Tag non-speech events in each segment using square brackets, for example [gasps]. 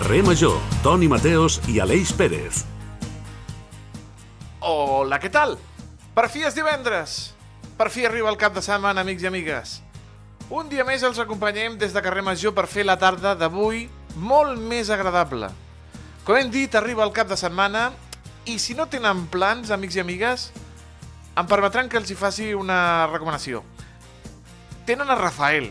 Carrer Major, Toni Mateos i Aleix Pérez. Hola, què tal? Per fi és divendres. Per fi arriba el cap de setmana, amics i amigues. Un dia més els acompanyem des de Carrer Major per fer la tarda d'avui molt més agradable. Com hem dit, arriba el cap de setmana i si no tenen plans, amics i amigues, em permetran que els hi faci una recomanació. Tenen a Rafael,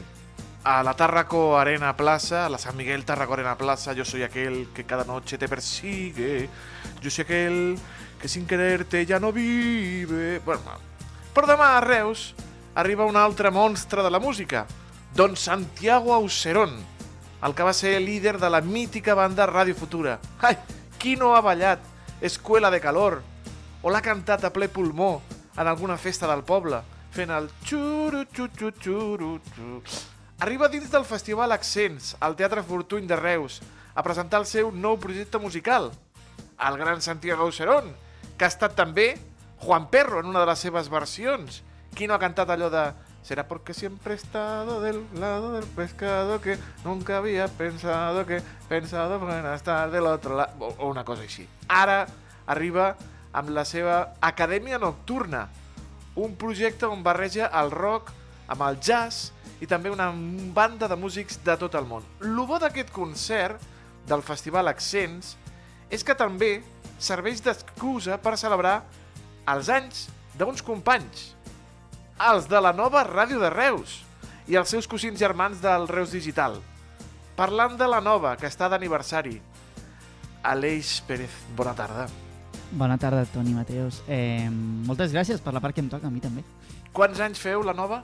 a la Tarraco Arena Plaza, a la San Miguel Tarraco Arena Plaza, yo soy aquel que cada noche te persigue, yo soy aquel que sin quererte ja no vive... Bueno, però demà a Reus arriba un altre monstre de la música, Don Santiago Auserón, el que va ser líder de la mítica banda Radio Futura. Ai, qui no ha ballat? Escuela de Calor. O l'ha cantat a ple pulmó en alguna festa del poble, fent el xuru xuru xuru xuru. Arriba dins del Festival Accents, al Teatre Fortuny de Reus, a presentar el seu nou projecte musical, el gran Santiago Auserón, que ha estat també Juan Perro en una de les seves versions. Qui no ha cantat allò de Será porque siempre he estado del lado del pescado que nunca había pensado que pensado en estar del otro lado o una cosa així. Ara arriba amb la seva Acadèmia Nocturna, un projecte on barreja el rock amb el jazz i també una banda de músics de tot el món. Lo bo d'aquest concert del Festival Accents és que també serveix d'excusa per celebrar els anys d'uns companys, els de la nova Ràdio de Reus i els seus cosins germans del Reus Digital. Parlant de la nova, que està d'aniversari. Aleix Pérez, bona tarda. Bona tarda, Toni Mateus. Eh, moltes gràcies per la part que em toca, a mi també. Quants anys feu la nova?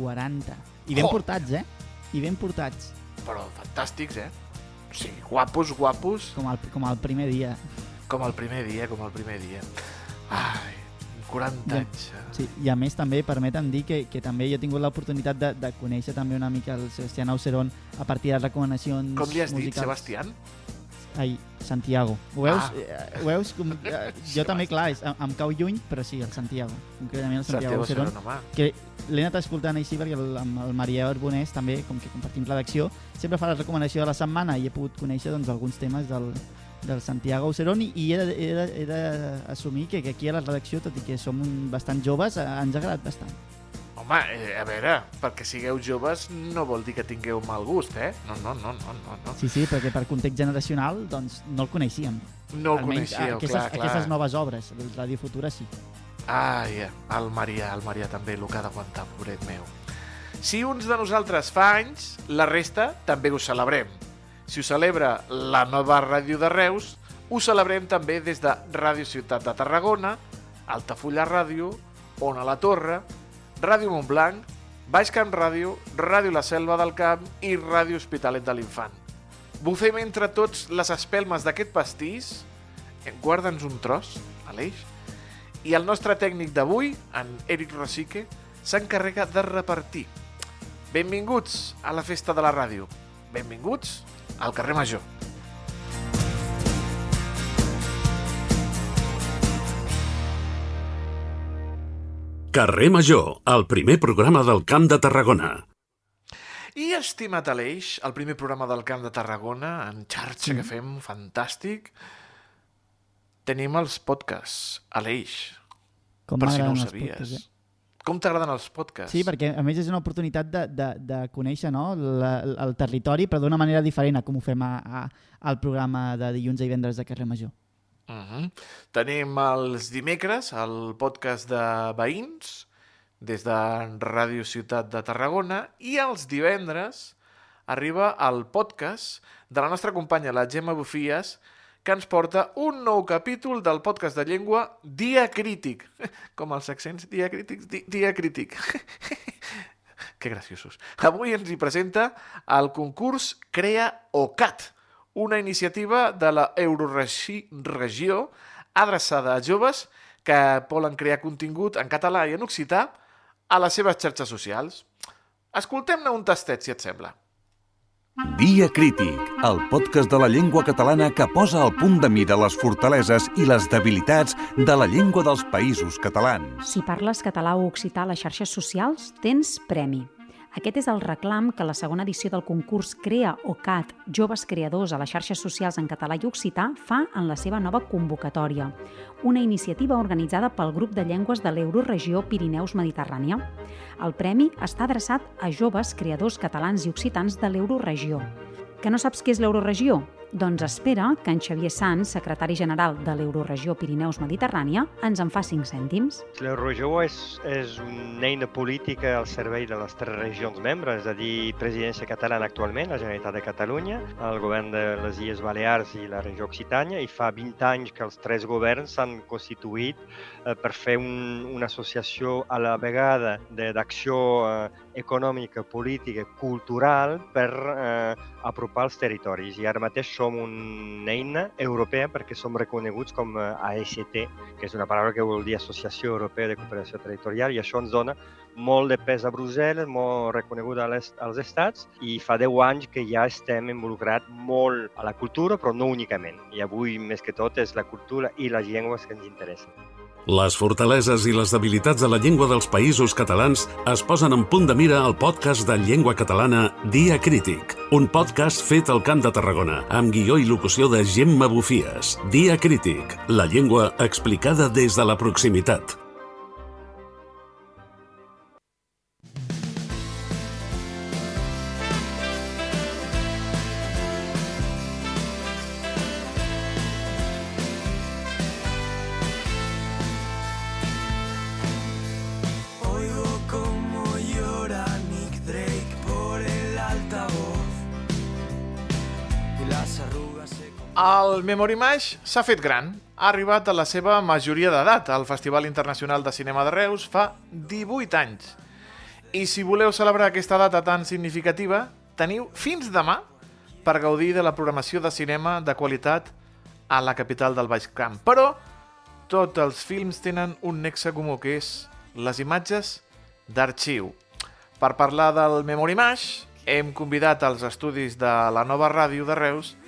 40. I ben Oh. portats, eh? I ben portats. Però fantàstics, eh? Sí, guapos, guapos, Com el, com el primer dia. com el primer dia, com el primer dia. Ai, 40 Ja. anys. eh? Sí, I a més també permeten dir que, que també jo he tingut l'oportunitat de, de conèixer també una mica el Sebastián Auserón a partir de recomanacions Com li has dit, musicals. Sebastián? Ai, Santiago. Ho veus? Ah. Eh, Ho veus? Com, eh, [laughs] jo també, clar, és, em, cau lluny, però sí, el Santiago. Concretament el Santiago Santiago, home. que l'he anat escoltant així perquè el, amb el Maria Arbonés també, com que compartim redacció, sempre fa la recomanació de la setmana i he pogut conèixer doncs, alguns temes del, del Santiago Auserón i, i he d'assumir que, que aquí a la redacció, tot i que som bastant joves, eh, ens ha agradat bastant. Home, eh, a veure, perquè sigueu joves no vol dir que tingueu mal gust, eh? No, no, no, no, no. no. Sí, sí, perquè per context generacional doncs, no el coneixíem. No el Almenys, coneixíeu, aquestes, clar, clar. aquestes noves obres, el Ràdio Futura sí. Ai, el Marià, el Marià també, el que ha d'aguantar, pobret meu. Si uns de nosaltres fa anys, la resta també ho celebrem. Si ho celebra la nova ràdio de Reus, ho celebrem també des de Ràdio Ciutat de Tarragona, Altafulla Ràdio, Ona la Torre, Ràdio Montblanc, Baix Camp Ràdio, Ràdio La Selva del Camp i Ràdio Hospitalet de l'Infant. Bufem entre tots les espelmes d'aquest pastís. Guarda'ns un tros, Aleix. I el nostre tècnic d'avui, en Eric Rosique, s'encarrega de repartir. Benvinguts a la festa de la ràdio. Benvinguts al carrer Major. Carrer Major, el primer programa del Camp de Tarragona. I, estimat Aleix, el primer programa del Camp de Tarragona, en xarxa que fem, fantàstic, tenim els podcasts, Aleix, Com per si no ho sabies. podcasts, eh? Com t'agraden els podcasts? Sí, perquè a més és una oportunitat de, de, de conèixer no, la, el territori, però d'una manera diferent a com ho fem a, a, al programa de dilluns i divendres de Carrer Major. Uh -huh. Tenim els dimecres el podcast de veïns des de Ràdio Ciutat de Tarragona i els divendres arriba el podcast de la nostra companya, la Gemma Bufies, que ens porta un nou capítol del podcast de llengua Diacrític. [laughs] Com els accents diacrítics, di diacrític. [laughs] que graciosos. Avui ens hi presenta el concurs Crea OCAT, una iniciativa de la Euroregió adreçada a joves que volen crear contingut en català i en occità a les seves xarxes socials. Escoltem-ne un tastet, si et sembla. Dia Crític, el podcast de la llengua catalana que posa al punt de mira les fortaleses i les debilitats de la llengua dels països catalans. Si parles català o occità a les xarxes socials, tens premi. Aquest és el reclam que la segona edició del concurs Crea o CAT Joves Creadors a les xarxes socials en català i occità fa en la seva nova convocatòria, una iniciativa organitzada pel grup de llengües de l'Euroregió Pirineus Mediterrània. El premi està adreçat a joves creadors catalans i occitans de l'Euroregió. Que no saps què és l'Euroregió? Doncs espera que en Xavier Sanz, secretari general de l'Euroregió Pirineus Mediterrània, ens en fa 5 cèntims. L'Euroregió és, és una eina política al servei de les tres regions membres, és a dir, presidència catalana actualment, la Generalitat de Catalunya, el govern de les Illes Balears i la regió Occitània, i fa 20 anys que els tres governs s'han constituït eh, per fer un, una associació a la vegada d'acció eh, econòmica, política, cultural per eh, apropar els territoris. I ara mateix som una eina europea perquè som reconeguts com a AST, que és una paraula que vol dir Associació Europea de Cooperació Territorial, i això ens dona molt de pes a Brussel·les, molt reconegut als estats, i fa 10 anys que ja estem involucrats molt a la cultura, però no únicament. I avui, més que tot, és la cultura i les llengües que ens interessen. Les fortaleses i les debilitats de la llengua dels països catalans es posen en punt de mira al podcast de llengua catalana Dia Crític, un podcast fet al Camp de Tarragona, amb guió i locució de Gemma Bufies. Dia Crític, la llengua explicada des de la proximitat. El Memory Mash s'ha fet gran. Ha arribat a la seva majoria d'edat. al Festival Internacional de Cinema de Reus fa 18 anys. I si voleu celebrar aquesta data tan significativa, teniu fins demà per gaudir de la programació de cinema de qualitat a la capital del Baix Camp. Però tots els films tenen un nexe comú, que és les imatges d'arxiu. Per parlar del Memory Mash, hem convidat als estudis de la nova ràdio de Reus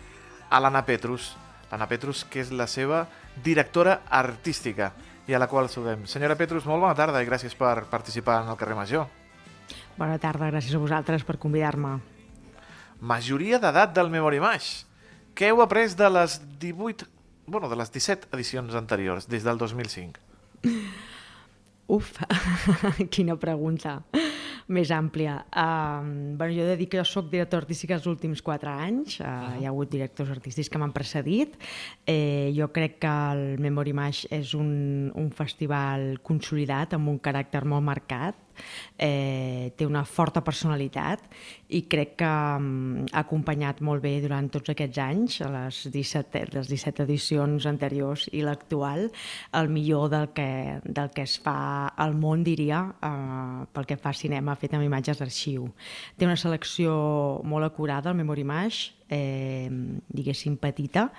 a l'Anna Petrus. L'Anna Petrus, que és la seva directora artística i a la qual saludem. Senyora Petrus, molt bona tarda i gràcies per participar en el carrer Major. Bona tarda, gràcies a vosaltres per convidar-me. Majoria d'edat del Memory Mash. Què heu après de les 18, bueno, de les 17 edicions anteriors, des del 2005? [laughs] Uf, [laughs] quina pregunta més àmplia. Uh, bueno, jo he de dir que jo soc director artístic els últims quatre anys, uh, uh -huh. hi ha hagut directors artístics que m'han precedit. Eh, jo crec que el Memory Mash és un, un festival consolidat amb un caràcter molt marcat, eh, té una forta personalitat i crec que um, ha acompanyat molt bé durant tots aquests anys, a les 17, les 17 edicions anteriors i l'actual, el millor del que, del que es fa al món, diria, eh, pel que fa a cinema fet amb imatges d'arxiu. Té una selecció molt acurada, el Memory Mash, eh, diguéssim petita,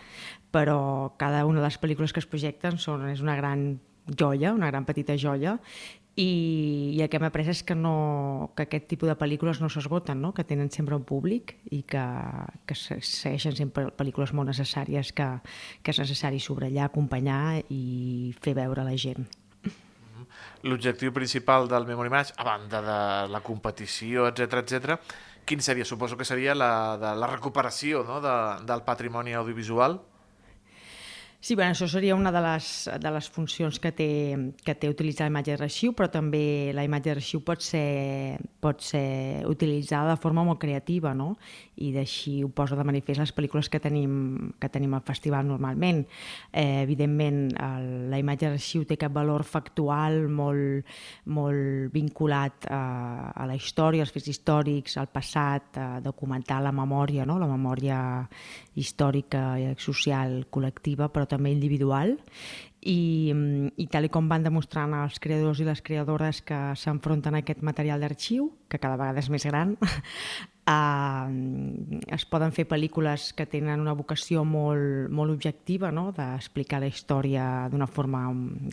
però cada una de les pel·lícules que es projecten són, és una gran joia, una gran petita joia, i, i el que m'he après és que, no, que aquest tipus de pel·lícules no s'esgoten, no? que tenen sempre un públic i que, que segueixen sempre pel·lícules molt necessàries que, que és necessari subratllar, acompanyar i fer veure la gent. L'objectiu principal del Memory Match, a banda de la competició, etc etc, quin seria? Suposo que seria la, de la recuperació no? de, del patrimoni audiovisual? Sí, bueno, això seria una de les, de les funcions que té, que té utilitzar la imatge d'arxiu, però també la imatge d'arxiu pot ser, pot ser utilitzada de forma molt creativa, no? I d'així ho posa de manifest les pel·lícules que tenim, que tenim al festival normalment. Eh, evidentment, el, la imatge d'arxiu té cap valor factual molt, molt vinculat a, a la història, als fets històrics, al passat, a documentar la memòria, no? la memòria històrica i social col·lectiva, però també individual i, i tal com van demostrant els creadors i les creadores que s'enfronten a aquest material d'arxiu, que cada vegada és més gran, [laughs] eh, es poden fer pel·lícules que tenen una vocació molt, molt objectiva, no? d'explicar la història d'una forma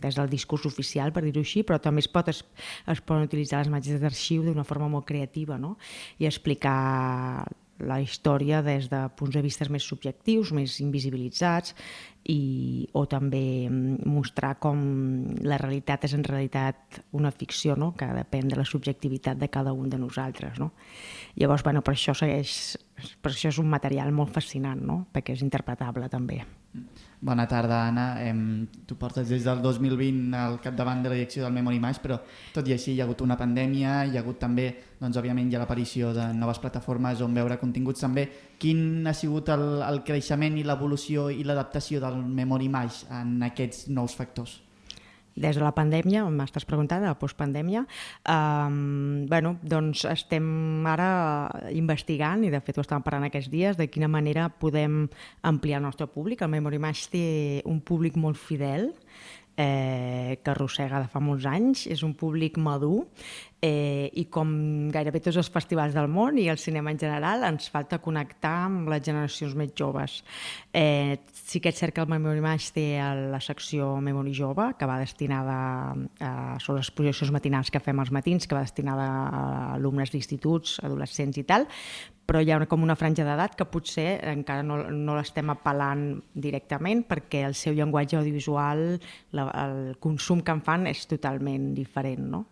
des del discurs oficial, per dir-ho així, però també es, pot, es, es poden utilitzar les imatges d'arxiu d'una forma molt creativa no? i explicar la història des de punts de vista més subjectius, més invisibilitzats, i, o també mm, mostrar com la realitat és en realitat una ficció no? que depèn de la subjectivitat de cada un de nosaltres. No? Llavors, bueno, per això segueix, per això és un material molt fascinant, no? perquè és interpretable també. Bona tarda, Anna. Em, tu portes des del 2020 al capdavant de la direcció del Memory Mash, però tot i així hi ha hagut una pandèmia, hi ha hagut també, doncs, òbviament, hi ha l'aparició de noves plataformes on veure continguts també. Quin ha sigut el, el creixement i l'evolució i l'adaptació del Memory Mash en aquests nous factors? Des de la pandèmia, m'estàs preguntant, la postpandèmia, um, bueno, doncs estem ara investigant, i de fet ho estàvem parlant aquests dies, de quina manera podem ampliar el nostre públic. El Memory Match té un públic molt fidel, eh, que arrossega de fa molts anys, és un públic madur eh, i com gairebé tots els festivals del món i el cinema en general ens falta connectar amb les generacions més joves. Eh, sí que és cert que el Memory Match té la secció Memory Jove, que va destinada a, són les projeccions matinals que fem als matins, que va destinada a alumnes d'instituts, adolescents i tal, però hi ha una, com una franja d'edat que potser encara no, no l'estem apel·lant directament perquè el seu llenguatge audiovisual, la, el consum que en fan és totalment diferent. No?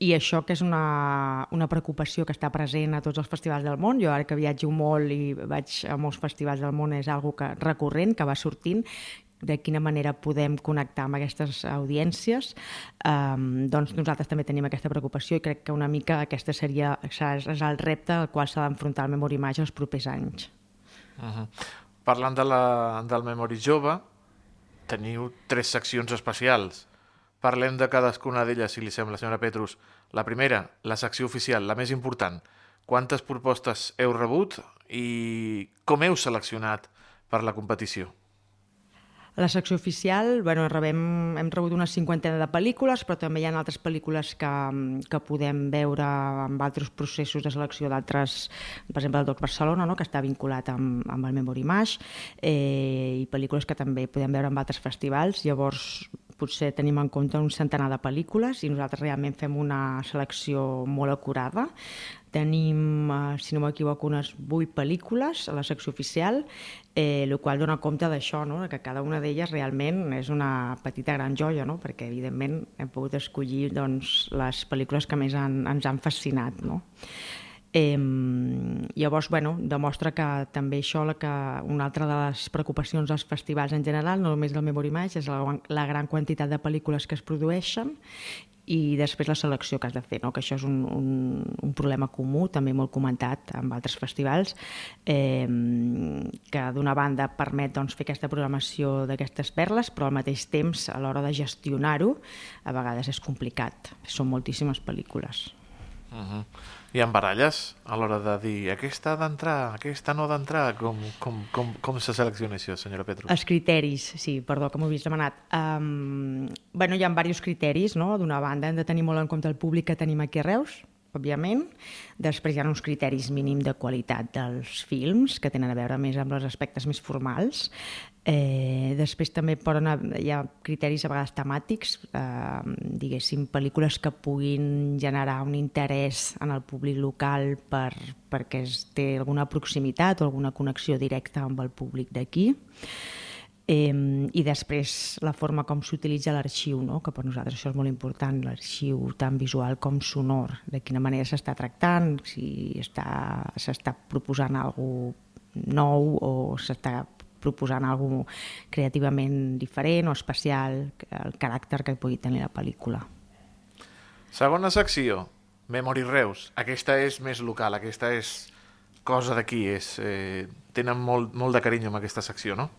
I això que és una, una preocupació que està present a tots els festivals del món, jo ara que viatjo molt i vaig a molts festivals del món és algo que recurrent, que va sortint, de quina manera podem connectar amb aquestes audiències, um, doncs nosaltres també tenim aquesta preocupació i crec que una mica aquesta seria és el repte al qual s'ha d'enfrontar el Memory Image els propers anys. Uh -huh. Parlant de la, del Memory Jove, teniu tres seccions especials. Parlem de cadascuna d'elles, si li sembla, senyora Petrus. La primera, la secció oficial, la més important. Quantes propostes heu rebut i com heu seleccionat per la competició? A la secció oficial bueno, rebem, hem rebut una cinquantena de pel·lícules, però també hi ha altres pel·lícules que, que podem veure amb altres processos de selecció d'altres, per exemple, el Doc Barcelona, no? que està vinculat amb, amb el Memory Mash, eh, i pel·lícules que també podem veure en altres festivals. Llavors, potser tenim en compte un centenar de pel·lícules i nosaltres realment fem una selecció molt acurada Tenim, eh, si no m'equivoco, unes vuit pel·lícules a la secció oficial, eh, el qual dona compte d'això, no? que cada una d'elles realment és una petita gran joia, no? perquè evidentment hem pogut escollir doncs, les pel·lícules que més han, ens han fascinat. No? Eh, llavors, bueno, demostra que també això, la que una altra de les preocupacions dels festivals en general, no només del Memory Match, és la, la gran quantitat de pel·lícules que es produeixen i després la selecció que has de fer, no? que això és un, un, un problema comú, també molt comentat amb altres festivals, eh, que d'una banda permet doncs, fer aquesta programació d'aquestes perles, però al mateix temps, a l'hora de gestionar-ho, a vegades és complicat. Són moltíssimes pel·lícules. Uh -huh. Hi ha baralles a l'hora de dir aquesta ha d'entrar, aquesta no ha d'entrar? Com, com, com, com se selecciona això, senyora Petro? Els criteris, sí, perdó, que m'ho havies demanat. Um, bueno, hi ha diversos criteris, no? D'una banda, hem de tenir molt en compte el públic que tenim aquí a Reus, òbviament. Després hi ha uns criteris mínim de qualitat dels films, que tenen a veure més amb els aspectes més formals. Eh, després també poden hi ha criteris a vegades temàtics, eh, diguéssim, pel·lícules que puguin generar un interès en el públic local per, perquè es té alguna proximitat o alguna connexió directa amb el públic d'aquí. Eh, I després la forma com s'utilitza l'arxiu, no? que per nosaltres això és molt important, l'arxiu tant visual com sonor, de quina manera s'està tractant, si s'està proposant alguna nou o s'està proposant alguna creativament diferent o especial, el caràcter que pugui tenir la pel·lícula. Segona secció, Memory Reus. Aquesta és més local, aquesta és cosa d'aquí, és, eh, tenen molt, molt de carinyo amb aquesta secció, no?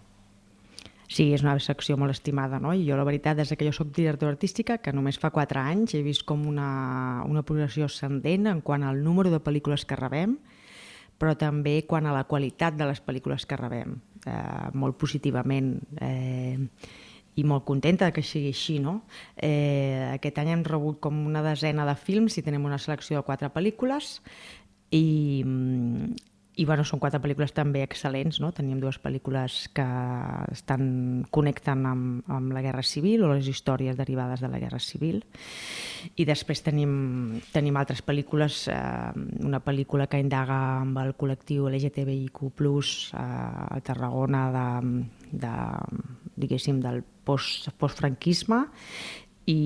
Sí, és una secció molt estimada, no? I jo la veritat, des que jo sóc directora artística, que només fa 4 anys, he vist com una, una progressió ascendent en quant al número de pel·lícules que rebem, però també quan a la qualitat de les pel·lícules que rebem, eh, molt positivament. Eh, i molt contenta que sigui així. No? Eh, aquest any hem rebut com una desena de films i tenim una selecció de quatre pel·lícules i, i bueno, són quatre pel·lícules també excel·lents, no? Tenim dues pel·lícules que estan connecten amb, amb la Guerra Civil o les històries derivades de la Guerra Civil. I després tenim, tenim altres pel·lícules, eh, una pel·lícula que indaga amb el col·lectiu LGTBIQ+, eh, a Tarragona de, de, diguéssim, del post, postfranquisme i,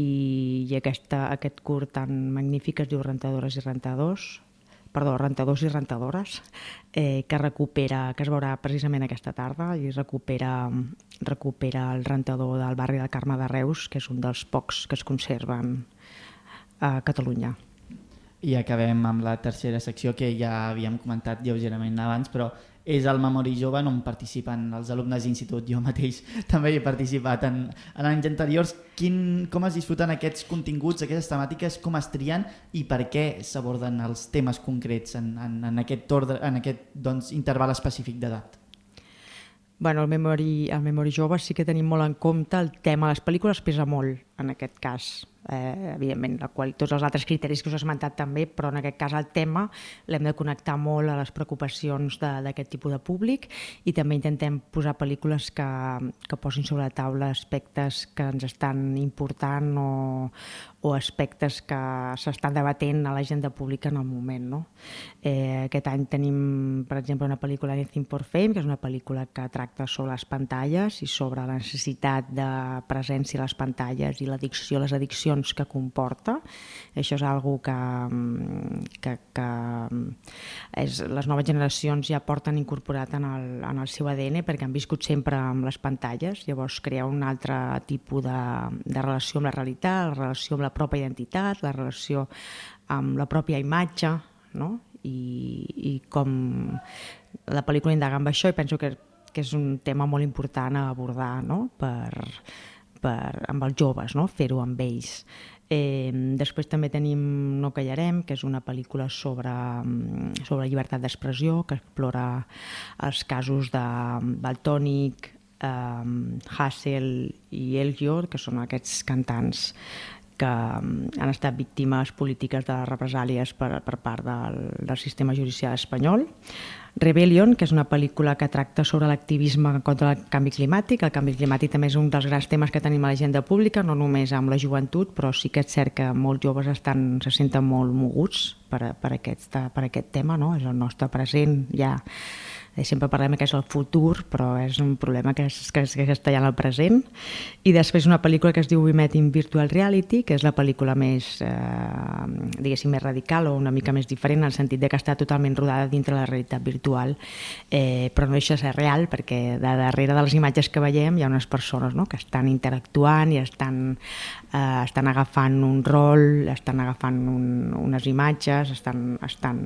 i aquesta, aquest curt tan magnífic es diu Rentadores i Rentadors, perdó, rentadors i rentadores, eh, que recupera, que es veurà precisament aquesta tarda, i recupera, recupera el rentador del barri del Carme de Reus, que és un dels pocs que es conserven a Catalunya. I acabem amb la tercera secció que ja havíem comentat lleugerament abans, però és el Memori Jove on participen els alumnes d'institut. Jo mateix [laughs] també he participat en, en anys anteriors. Quin, com es disfruten aquests continguts, aquestes temàtiques, com es trien i per què s'aborden els temes concrets en, en, en aquest, ordre, en aquest doncs, interval específic d'edat? Bueno, el Memory, el Memory Jove sí que tenim molt en compte el tema. Les pel·lícules pesa molt, en aquest cas eh, evidentment, la qual, tots els altres criteris que us he esmentat també, però en aquest cas el tema l'hem de connectar molt a les preocupacions d'aquest tipus de públic i també intentem posar pel·lícules que, que posin sobre la taula aspectes que ens estan important o, o aspectes que s'estan debatent a l'agenda pública en el moment. No? Eh, aquest any tenim, per exemple, una pel·lícula Anything for Fame, que és una pel·lícula que tracta sobre les pantalles i sobre la necessitat de presència a les pantalles i l'addicció, les addiccions que comporta. Això és algo que, que, que és, les noves generacions ja porten incorporat en el, en el seu ADN perquè han viscut sempre amb les pantalles, llavors crea un altre tipus de, de relació amb la realitat, la relació amb la pròpia identitat, la relació amb la pròpia imatge, no? I, i com la pel·lícula indaga amb això i penso que, que és un tema molt important a abordar no? per, per, amb els joves, no? fer-ho amb ells. Eh, després també tenim No callarem, que és una pel·lícula sobre, mm, sobre llibertat d'expressió, que explora els casos de Baltònic, eh, Hassel i Elgior, que són aquests cantants que mm, han estat víctimes polítiques de represàlies per, per part del, del sistema judicial espanyol. Rebellion, que és una pel·lícula que tracta sobre l'activisme contra el canvi climàtic. El canvi climàtic també és un dels grans temes que tenim a l'agenda pública, no només amb la joventut, però sí que és cert que molts joves estan, se senten molt moguts per, per, aquest, per aquest tema, no? és el nostre present ja sempre parlem que és el futur, però és un problema que, és, que, és, que està ja en el present. I després una pel·lícula que es diu We Met in Virtual Reality, que és la pel·lícula més, eh, diguéssim, més radical o una mica més diferent, en el sentit de que està totalment rodada dintre la realitat virtual, eh, però no deixa de ser real, perquè de darrere de les imatges que veiem hi ha unes persones no?, que estan interactuant i estan, eh, estan agafant un rol, estan agafant un, unes imatges, estan, estan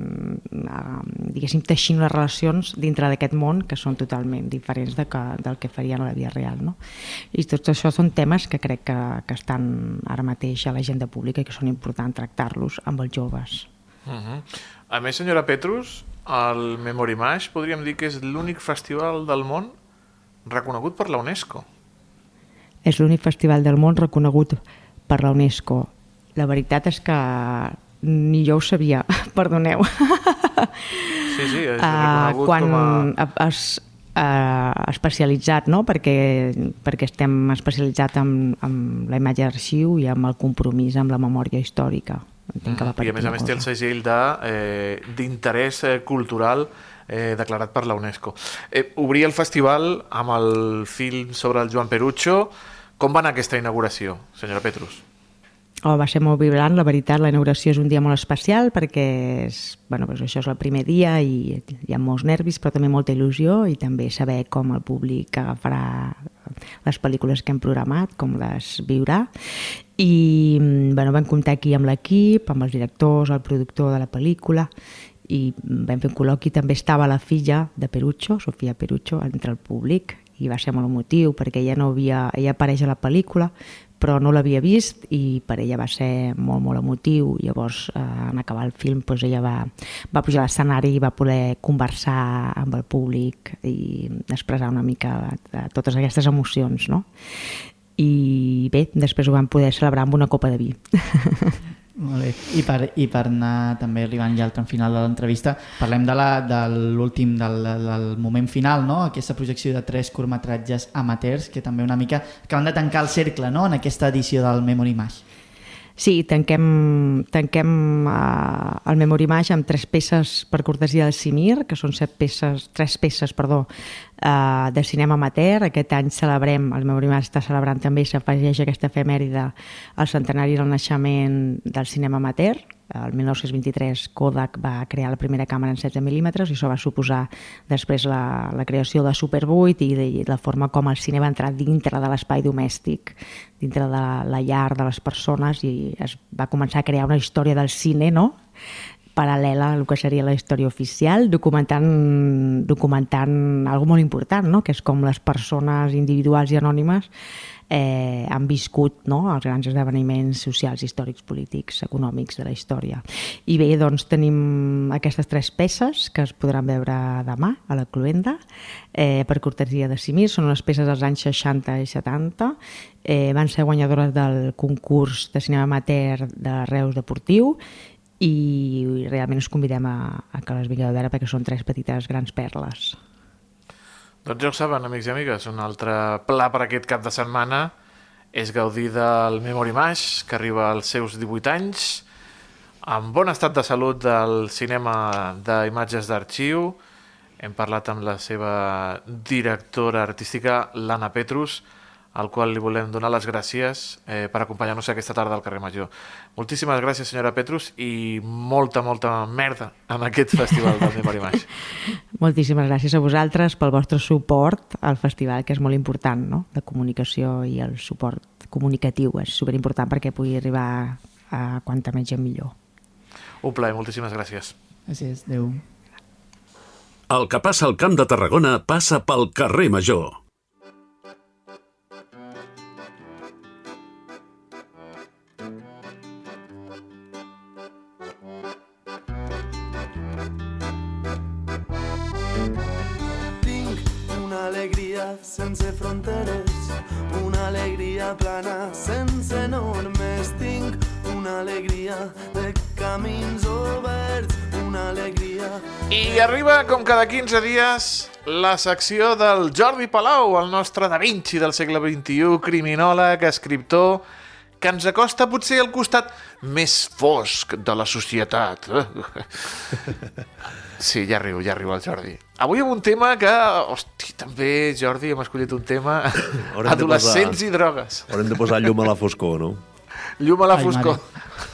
eh, diguéssim, teixint les relacions dintre dintre d'aquest món que són totalment diferents de que, del que farien a la vida real. No? I tot això són temes que crec que, que estan ara mateix a l'agenda pública i que són importants tractar-los amb els joves. Uh -huh. A més, senyora Petrus, el Memory Mash podríem dir que és l'únic festival del món reconegut per la UNESCO. És l'únic festival del món reconegut per la UNESCO. La veritat és que ni jo ho sabia, [laughs] perdoneu. Sí, sí, és uh, quan com a... es, uh, especialitzat, no? perquè, perquè estem especialitzats en, en la imatge d'arxiu i amb el compromís amb la memòria històrica. Entenc que va I a més a més té el segell d'interès eh, cultural eh, declarat per la UNESCO. Eh, obrir el festival amb el film sobre el Joan Perucho. Com va anar aquesta inauguració, senyora Petrus? Oh, va ser molt vibrant, la veritat, la inauguració és un dia molt especial perquè és, bueno, doncs això és el primer dia i hi ha molts nervis però també molta il·lusió i també saber com el públic agafarà les pel·lícules que hem programat, com les viurà. I bueno, vam comptar aquí amb l'equip, amb els directors, el productor de la pel·lícula i vam fer un col·loqui, també estava la filla de Perucho, Sofia Perucho, entre el públic i va ser molt emotiu perquè ella no havia, ella apareix a la pel·lícula però no l'havia vist i per ella va ser molt, molt emotiu. Llavors, eh, en acabar el film, doncs ella va, va pujar a l'escenari i va poder conversar amb el públic i expressar una mica totes aquestes emocions, no? I bé, després ho vam poder celebrar amb una copa de vi. [laughs] Molt bé. I per, I per anar també arribant ja al tram final de l'entrevista, parlem de la- de l'últim, del, del moment final, no? aquesta projecció de tres curtmetratges amateurs, que també una mica acaben de tancar el cercle no? en aquesta edició del Memory Mash. Sí, tanquem, tanquem uh, el Memory Mash amb tres peces per cortesia del Simir, que són set peces, tres peces perdó, uh, de cinema amateur. Aquest any celebrem, el Memory Mash està celebrant també, s'afegeix aquesta efemèride al centenari del naixement del cinema amateur. El 1923 Kodak va crear la primera càmera en 16 mil·límetres i això va suposar després la, la creació de Super 8 i, de, i la forma com el cine va entrar dintre de l'espai domèstic, dintre de la, la llar de les persones i es va començar a crear una història del cine, no?, paral·lela al que seria la història oficial, documentant, documentant algo molt important, no? que és com les persones individuals i anònimes eh, han viscut no? els grans esdeveniments socials, històrics, polítics, econòmics de la història. I bé, doncs tenim aquestes tres peces que es podran veure demà a la Cluenda eh, per cortesia de Simir, són unes peces dels anys 60 i 70, eh, van ser guanyadores del concurs de cinema amateur de Reus Deportiu i realment us convidem a, a que les vingueu a veure perquè són tres petites grans perles. Doncs ja ho saben, amics i amigues, un altre pla per aquest cap de setmana és gaudir del Memory Mash, que arriba als seus 18 anys, en bon estat de salut del cinema d'imatges d'arxiu. Hem parlat amb la seva directora artística, l'Anna Petrus, al qual li volem donar les gràcies eh, per acompanyar-nos aquesta tarda al carrer Major. Moltíssimes gràcies, senyora Petrus, i molta, molta merda en aquest festival del Memory Mash. [laughs] Moltíssimes gràcies a vosaltres pel vostre suport al festival, que és molt important, no? de comunicació i el suport comunicatiu és superimportant perquè pugui arribar a quanta més gent millor. Un plaer, moltíssimes gràcies. Gràcies, adeu. El que passa al Camp de Tarragona passa pel carrer Major. Alegria sense fronteres, una alegria plana sense normes. Tinc una alegria de camins oberts, una alegria... I arriba, com cada 15 dies, la secció del Jordi Palau, el nostre Da Vinci del segle XXI, criminòleg, escriptor, que ens acosta potser al costat més fosc de la societat. [laughs] Sí, ja riu, ja riu el Jordi. Avui amb un tema que, hosti, també, Jordi, hem escollit un tema [laughs] Haurem adolescents posar- i drogues. Haurem de posar llum a la foscor, no? Llum a la Ai, foscor.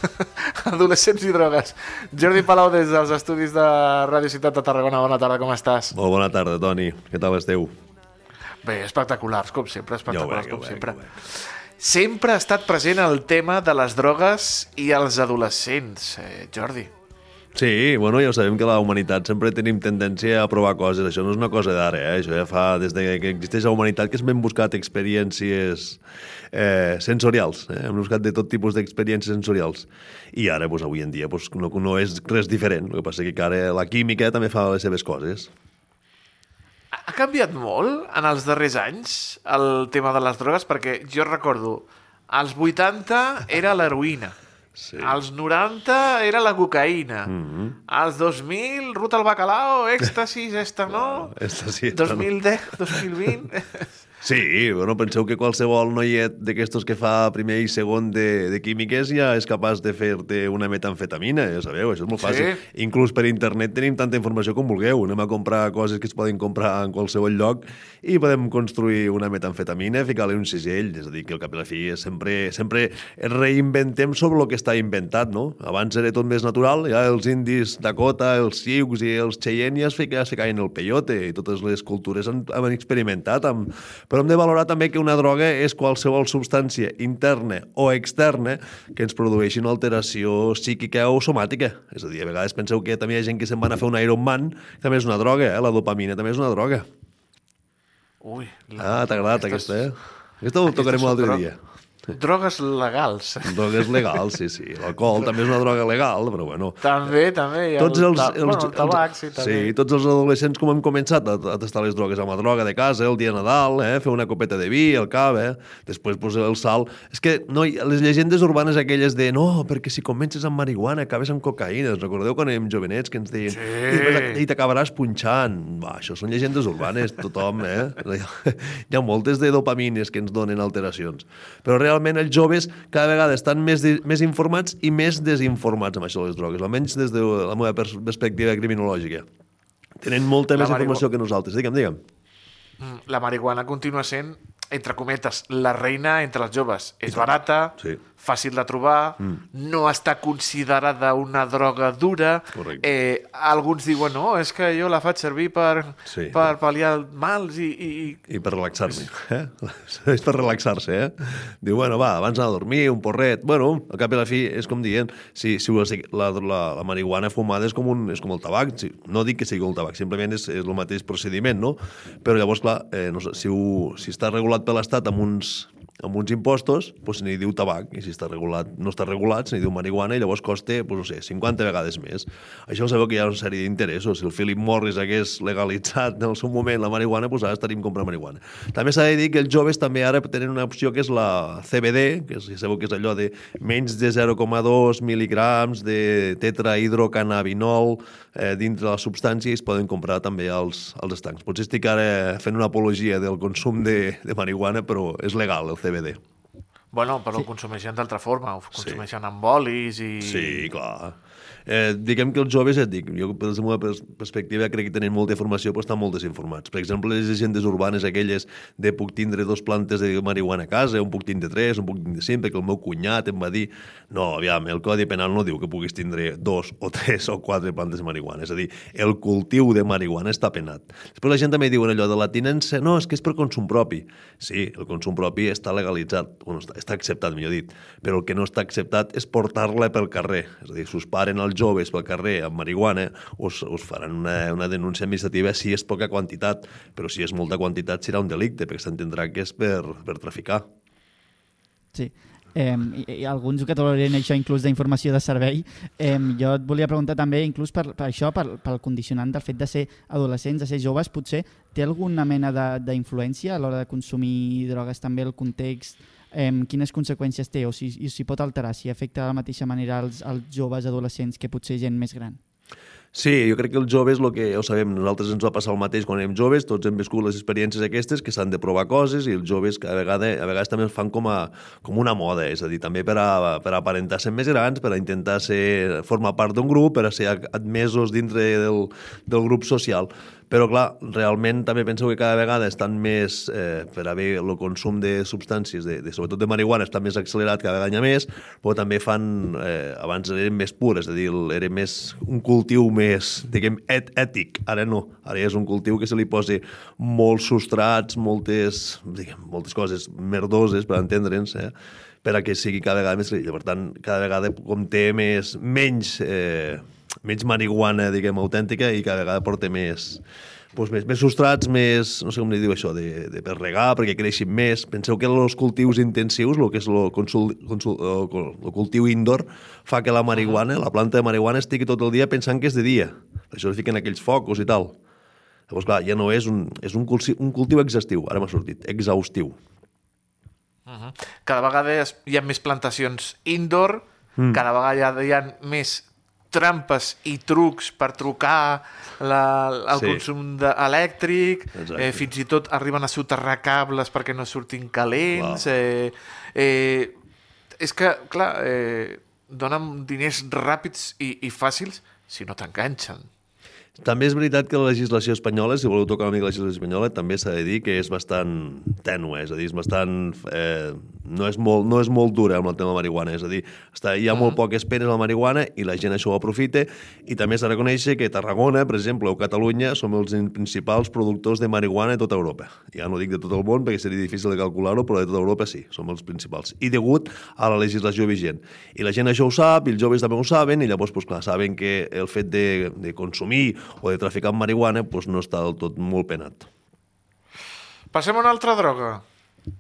[laughs] Adolescents i drogues. Jordi Palau des dels estudis de Ràdio Ciutat de Tarragona. Bona tarda, com estàs? Molt bona tarda, Toni. Què tal esteu? Bé, espectaculars, com sempre, espectaculars, veig, com veig, sempre. ja ho veig. Sempre ha estat present el tema de les drogues i els adolescents, eh, Jordi. Sí, bueno, ja ho sabem que la humanitat sempre tenim tendència a provar coses. Això no és una cosa d'ara, eh? Això ja fa des de que existeix la humanitat que hem buscat experiències eh, sensorials. Eh? Hem buscat de tot tipus d'experiències sensorials. I ara, doncs, avui en dia, doncs, no, no és res diferent. El que passa que ara la química també fa les seves coses. Ha canviat molt en els darrers anys el tema de les drogues? Perquè jo recordo, als 80 era l'heroïna, Sí. als 90 era la cocaïna, Mm -hmm. als 2000 ruta al bacalao, èxtasis, esta no, Esta sí, esta no. 2010, 2020... [laughs] Sí, bueno, penseu que qualsevol noiet d'aquestos que fa primer i segon de, de químiques ja és capaç de fer-te una metamfetamina, ja sabeu, això és molt Sí. fàcil. Inclús per internet tenim tanta informació com vulgueu. Anem a comprar coses que es poden comprar en qualsevol lloc i podem construir una metamfetamina, ficar-li un cisell, és a dir, que al cap i la fi sempre, sempre reinventem sobre el que està inventat, no? Abans era tot més natural, ja els indis Dakota, els Sioux i els Cheyenne ja es ficaven el peyote i totes les cultures han, han experimentat amb, però hem de valorar també que una droga és qualsevol substància interna o externa que ens produeixi una alteració psíquica o somàtica. És a dir, a vegades penseu que també hi ha gent que se'n van a fer un Ironman, que també és una droga, eh? la dopamina també és una droga. Ui, Ah, t'ha agradat aquestes- aquesta, eh? Aquesta ho tocarem un altre dia. Drogues legals. Drogues legals, sí, sí. L'alcohol també és una droga legal, però bueno. També, també. i Tots el, els, ta- els, bueno, el tabac, sí, també. sí, tots els adolescents com hem començat a, a tastar les drogues amb la droga de casa, el dia de Nadal, eh, fer una copeta de vi, el cava, eh, després pues, el sal... És que no, hi- les llegendes urbanes aquelles de no, perquè si comences amb marihuana acabes amb cocaïna. Recordeu quan érem jovenets que ens deien Sí. "I després- i t'acabaràs punxant. Va, això són llegendes urbanes, tothom, eh? [laughs] Hi ha moltes de dopamines que ens donen alteracions. Però realment els joves cada vegada estan més, més informats i més desinformats amb això de les drogues, almenys des de la meva pers perspectiva criminològica. Tenen molta La més marihu- informació que nosaltres. Digue'm, digue'm. Mm, La marihuana continua sent, entre cometes, la reina entre els joves. És barata, Sí. Fàcil de trobar, no està considerada una droga dura. Correcte. Eh, alguns diuen, no, és que jo la faig servir per, Sí. per pal·liar mals i, i, I per relaxar-me. Eh? [laughs] és per relaxar-se, eh? Diu, bueno, va, abans a dormir, un porret... Bueno, al cap i a la fi és com dient, si, si ho- si la, la, la marihuana fumada és com, un, és com el tabac. Si, no dic que sigui el tabac, simplement és, és el mateix procediment, no? Però llavors, clar, eh, no si, ho, si està regulat per l'Estat amb uns, amb uns impostos, doncs se n'hi diu tabac, i si està regulat, no està regulat, se n'hi diu marihuana, i llavors costa, doncs, no sé, 50 vegades més. Això sabeu que hi ha una sèrie d'interessos. Si el Philip Morris hagués legalitzat en el seu moment la marihuana, doncs ara estaríem comprant marihuana. També s'ha de dir que els joves també ara tenen una opció que és la CBD, que ja sabeu que és allò de menys de 0,2 mil·ligrams de tetrahidrocannabinol eh, dintre la substància i es poden comprar també als, als estancs. Potser estic ara fent una apologia del consum de, de marihuana, però és legal el CBD. Bueno, però ho consumeixen d'altra forma, ho consumeixen amb olis i... Sí, clar. Eh, diguem que els joves, et dic, jo de la meva pers- perspectiva crec que tenen molta informació però estan molt desinformats. Per exemple, les llegendes urbanes aquelles de puc tindre dos plantes de marihuana a casa, un puc tindre tres, un puc tindre cinc, perquè el meu cunyat em va dir no, aviam, el Codi Penal no diu que puguis tindre dos o tres o quatre plantes de marihuana. És a dir, el cultiu de marihuana està penat. Després la gent també diu allò de la tinença, no, és que és per consum propi. Sí, el consum propi està legalitzat, bueno, està, acceptat, millor dit, però el que no està acceptat és portar-la pel carrer. És a dir, si us paren els joves pel carrer amb marihuana, us, us faran una, una denúncia administrativa si és poca quantitat, però si és molta quantitat serà un delicte, perquè s'entendrà que és per, per traficar. Sí. Eh, i, i alguns ho cataloguen això inclús d'informació de servei. Eh, jo et volia preguntar també, inclús per, per això, per, pel condicionant del fet de ser adolescents, de ser joves, potser té alguna mena d'influència a l'hora de consumir drogues també el context, eh, quines conseqüències té o si, i si pot alterar, si afecta de la mateixa manera als, als joves adolescents que potser gent més gran. Sí, jo crec que els joves, el que ja ho sabem, nosaltres ens va passar el mateix quan érem joves, tots hem viscut les experiències aquestes, que s'han de provar coses, i els joves cada vegada, a vegades també es fan com, a, com una moda, és a dir, també per, a, per a aparentar ser més grans, per a intentar ser, formar part d'un grup, per a ser admesos dintre del, del grup social. Però, clar, realment també penso que cada vegada estan més, eh, per haver el consum de substàncies, de, de, sobretot de marihuana, està més accelerat cada vegada més, però també fan, eh, abans eren més pures, és a dir, era més un cultiu més, diguem, et, ètic. Ara no, ara és un cultiu que se li posa molts substrats, moltes, diguem, moltes coses merdoses, per entendre'ns, eh? per a que sigui cada vegada més... Per tant, cada vegada com té més, menys, eh, menys marihuana, diguem, autèntica i cada vegada porta més, doncs més, més substrats, més, no sé com li diu això, de, de per regar, perquè creixin més. Penseu que els cultius intensius, el que és el, consul, consul, el, cultiu indoor, fa que la marihuana, la planta de marihuana, estigui tot el dia pensant que és de dia. Per això es fiquen aquells focus i tal. Llavors, clar, ja no és un, és un, cultiu, un cultiu exhaustiu, ara m'ha sortit, exhaustiu. Cada vegada hi ha més plantacions indoor, Mm. cada vegada hi ha més trampes i trucs per trucar la, el Sí. consum de, elèctric, Exacte. eh, fins i tot arriben a soterrar cables perquè no surtin calents. Eh, eh, és que, clar, eh, donen diners ràpids i, i fàcils si no t'enganxen. També és veritat que la legislació espanyola, si voleu tocar una mica la legislació espanyola, també s'ha de dir que és bastant tènue, és a dir, és bastant... Eh, no, és molt, no és molt dura amb el tema de la marihuana, és a dir, està, hi ha molt poques penes a la marihuana i la gent això ho aprofita i també s'ha de reconèixer que Tarragona, per exemple, o Catalunya som els principals productors de marihuana de tota Europa. Ja no dic de tot el món perquè seria difícil de calcular-ho, però de tota Europa sí, som els principals. I degut a la legislació vigent. I la gent això ho sap, i els joves també ho saben, i llavors, doncs, clar, saben que el fet de, de consumir o de traficar amb marihuana doncs, no està del tot molt penat. Passem a una altra droga,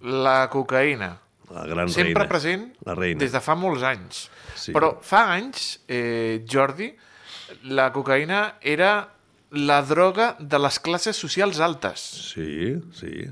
la cocaïna. la gran sempre reina. present La reina. des de fa molts anys. Sí. Però fa anys, eh, Jordi, la cocaïna era la droga de les classes socials altes. Sí, sí.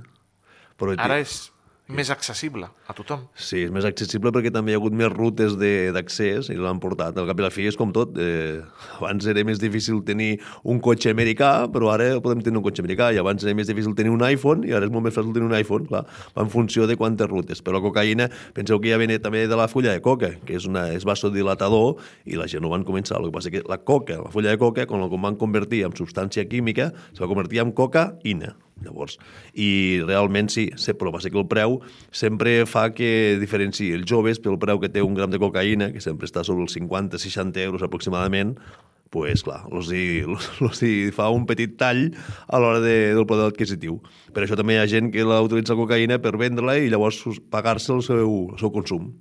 Però Ara és més accessible a tothom. Sí, és més accessible perquè també hi ha hagut més rutes d'accés i l'han portat. Al cap i la fi és com tot. Eh, abans era més difícil tenir un cotxe americà, però ara podem tenir un cotxe americà. I abans era més difícil tenir un iPhone i ara és molt més fàcil tenir un iPhone, clar. En funció de quantes rutes. Però la cocaïna, penseu que ja venia també de la fulla de coca, que és, una, és vasodilatador i la gent ho van començar. El que passa que la coca, la fulla de coca, quan la van convertir en substància química, se va convertir en cocaïna. Llavors, i realment sí, sé, però passa que el preu sempre fa que diferenciï els joves pel preu que té un gram de cocaïna, que sempre està sobre els 50-60 euros aproximadament, pues, clar, els hi, [laughs] els hi fa un petit tall a l'hora de, del poder adquisitiu. Per això també hi ha gent que la utilitza cocaïna per vendre-la i llavors pagar-se el seu, el seu consum.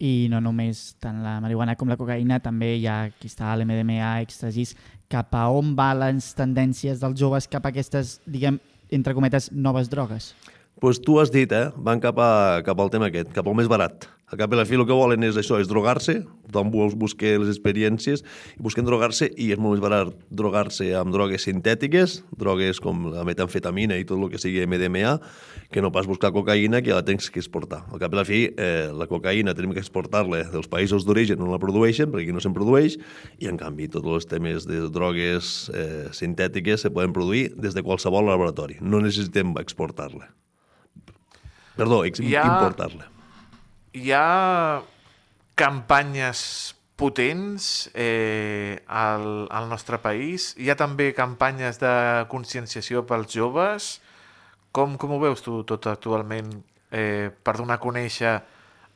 I no només tant la marihuana com la cocaïna, també hi ha aquí està l'MDMA, èxtasis, cap a on van les tendències dels joves cap a aquestes, diguem, entre cometes, noves drogues? pues tu has dit, eh? Van cap, a, cap al tema aquest, cap al més barat. Al cap i la fi el que volen és això, és drogar-se, tothom vols buscar les experiències, i busquen drogar-se i és molt més barat drogar-se amb drogues sintètiques, drogues com la metamfetamina i tot el que sigui MDMA, que no pas buscar cocaïna que ja la tens que exportar. Al cap i la fi, eh, la cocaïna tenim que exportar-la dels països d'origen on la produeixen, perquè aquí no se'n produeix, i en canvi tots els temes de drogues eh, sintètiques se poden produir des de qualsevol laboratori. No necessitem exportar-la. Perdó, importar-la. Hi ha campanyes potents eh, al, al nostre país. Hi ha també campanyes de conscienciació pels joves. Com, com ho veus tu tot actualment eh, per donar a conèixer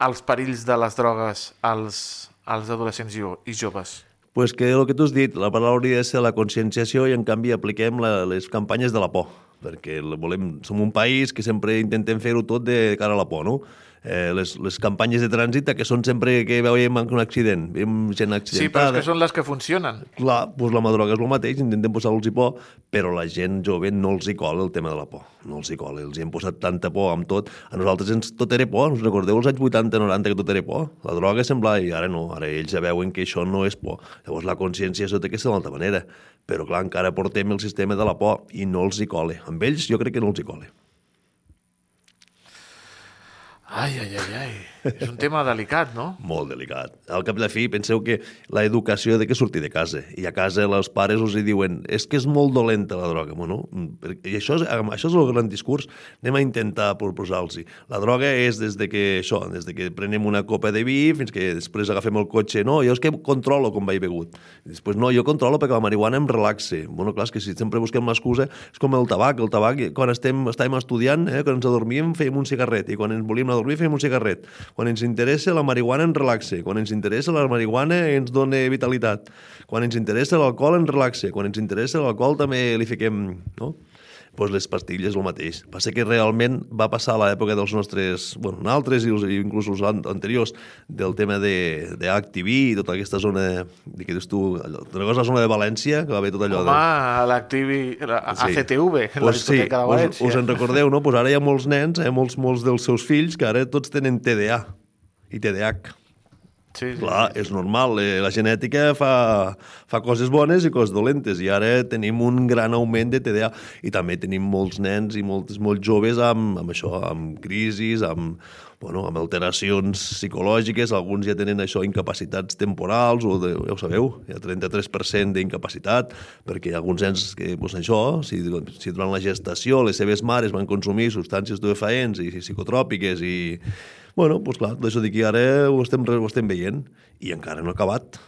els perills de les drogues als, als adolescents i, jo- i joves? pues que el que tu has dit, la paraula hauria de ser la conscienciació i en canvi apliquem la, les campanyes de la por, perquè volem, som un país que sempre intentem fer-ho tot de cara a la por, no? Eh, les, les campanyes de trànsit que són sempre que veiem un accident, veiem gent Sí, però és accidentada. que són les que funcionen. Clar, doncs la mà droga és el mateix, intentem posar-los por, però la gent jove no els hi cola el tema de la por. No els hi cola, els hi hem posat tanta por amb tot. A nosaltres ens, tot era por, us recordeu els anys 80-90 que tot era por? La droga semblava, i ara no, ara ells ja veuen que això no és por. Llavors la consciència això té que ser d'una altra manera. Però clar, encara portem el sistema de la por i no els hi cola. Amb ells jo crec que no els hi cola. Ai, ai, ai, ai. És un tema delicat, no? [laughs] Molt delicat. Al cap la fi, penseu que la educació de que sortir de casa. I a casa els pares us hi diuen és que és molt dolenta la droga. Bueno, I això és, això és el gran discurs. Anem a intentar proposar-los. La droga és des de que això, des de que prenem una copa de vi fins que després agafem el cotxe. No, jo és que controlo com vaig begut. I després, no, jo controlo perquè la marihuana em relaxe. Bueno, clar, que si sempre busquem l'excusa, és com el tabac. El tabac, quan estem, estàvem estudiant, eh, quan ens adormíem, fèiem un cigarret. I quan ens volíem dormir, fèiem un cigarret. Quan ens interessa, la marihuana ens relaxa. Quan ens interessa, la marihuana ens dona vitalitat. Quan ens interessa, l'alcohol ens relaxa. Quan ens interessa, l'alcohol també li fiquem... No? Pues les pastilles el mateix. Passa que realment va passar a l'època dels nostres, bueno, altres i inclús els an- anteriors, del tema de, de HTV i tota aquesta zona, de que dius tu, allò, la zona de València, que va haver tot allò Home, de... l'activi... la ACTV, la Pues sí, discoteca de us, València. us en recordeu, no? Pues ara hi ha molts nens, eh, molts, molts dels seus fills, que ara tots tenen TDA i TDAH. Sí, sí, Clar, és normal, eh, la genètica fa, fa coses bones i coses dolentes i ara tenim un gran augment de TDA i també tenim molts nens i molts, molts joves amb, amb això, amb crisis, amb, bueno, amb alteracions psicològiques, alguns ja tenen això, incapacitats temporals, o de, ja ho sabeu, hi ha 33% d'incapacitat, perquè hi ha alguns nens que, doncs això, si, si durant la gestació les seves mares van consumir substàncies estupefaents i psicotròpiques i, Bueno, doncs clar, d'això d'aquí ara ho estem, ho estem veient i encara no ha acabat.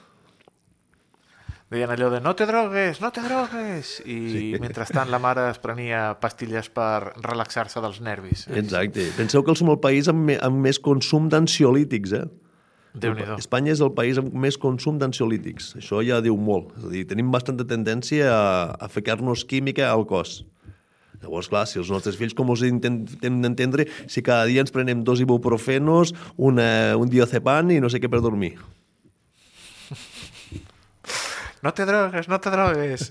Deien allò de no te drogues, no te drogues, i sí. [laughs] mentrestant la mare es prenia pastilles per relaxar-se dels nervis. Exacte. Penseu que som el país amb, amb més consum d'ansiolítics, eh? Déu-n'hi-do. Espanya és el país amb més consum d'ansiolítics. Això ja diu molt. És a dir, tenim bastanta tendència a, a ficar-nos química al cos. Llavors, clar, si els nostres fills, com us intentem entendre, si cada dia ens prenem dos ibuprofenos, una, un diazepam i no sé què per dormir. No te drogues, no te drogues.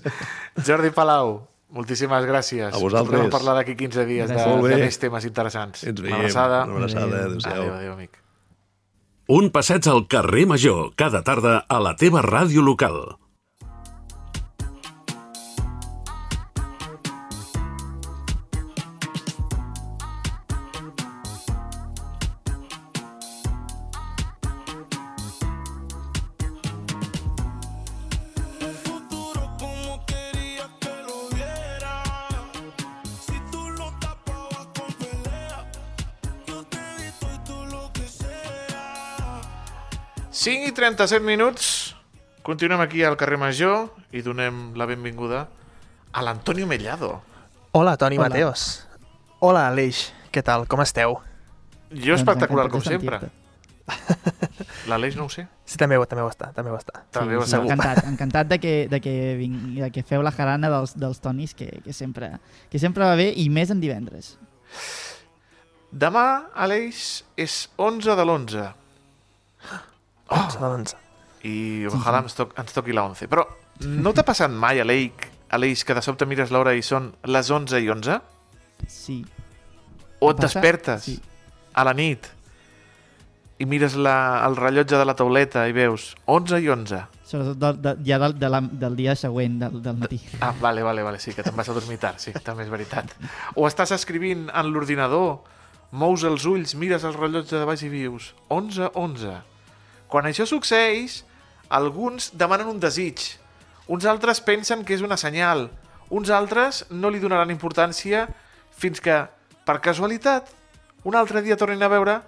Jordi Palau, Moltíssimes gràcies. A vosaltres. Tornem a parlar d'aquí 15 dies de, de més temes interessants. Ens Una veiem. abraçada. Una abraçada. Adéu. Adéu-siau. Adéu, adéu, amic. Un passeig al carrer Major, cada tarda a la teva ràdio local. 37 minuts. Continuem aquí al carrer Major i donem la benvinguda a l'Antonio Mellado. Hola, Toni Hola. Mateos. Hola, Aleix. Què tal? Com esteu? Jo Doncs espectacular, com sempre. L'Aleix no ho sé. Sí, també ho, també ho està, també ho està. També ho sí, segur. encantat, encantat de que, de que, vingui, de que feu la jarana dels, dels tonis, que, que, sempre, que sempre va bé, i més en divendres. Demà, Aleix, és 11 de l'11 Oh. 11 de l'11. i ojalà ens, toc, ens toqui la 11. Però no t'ha passat mai, Aleix, Aleix, que de sobte mires l'hora i són les 11 i 11? Sí. O et despertes Sí. a la nit i mires la, el rellotge de la tauleta i veus 11 i 11. Sobretot de, de, ja del, de la, del dia següent, del, del matí. Ah, vale, vale, vale, sí, que te'n vas a dormir tard, sí, també és veritat. O estàs escrivint en l'ordinador, mous els ulls, mires el rellotge de baix i vius 11, 11. Quan això succeeix, alguns demanen un desig, uns altres pensen que és una senyal, uns altres no li donaran importància fins que, per casualitat, un altre dia tornin a veure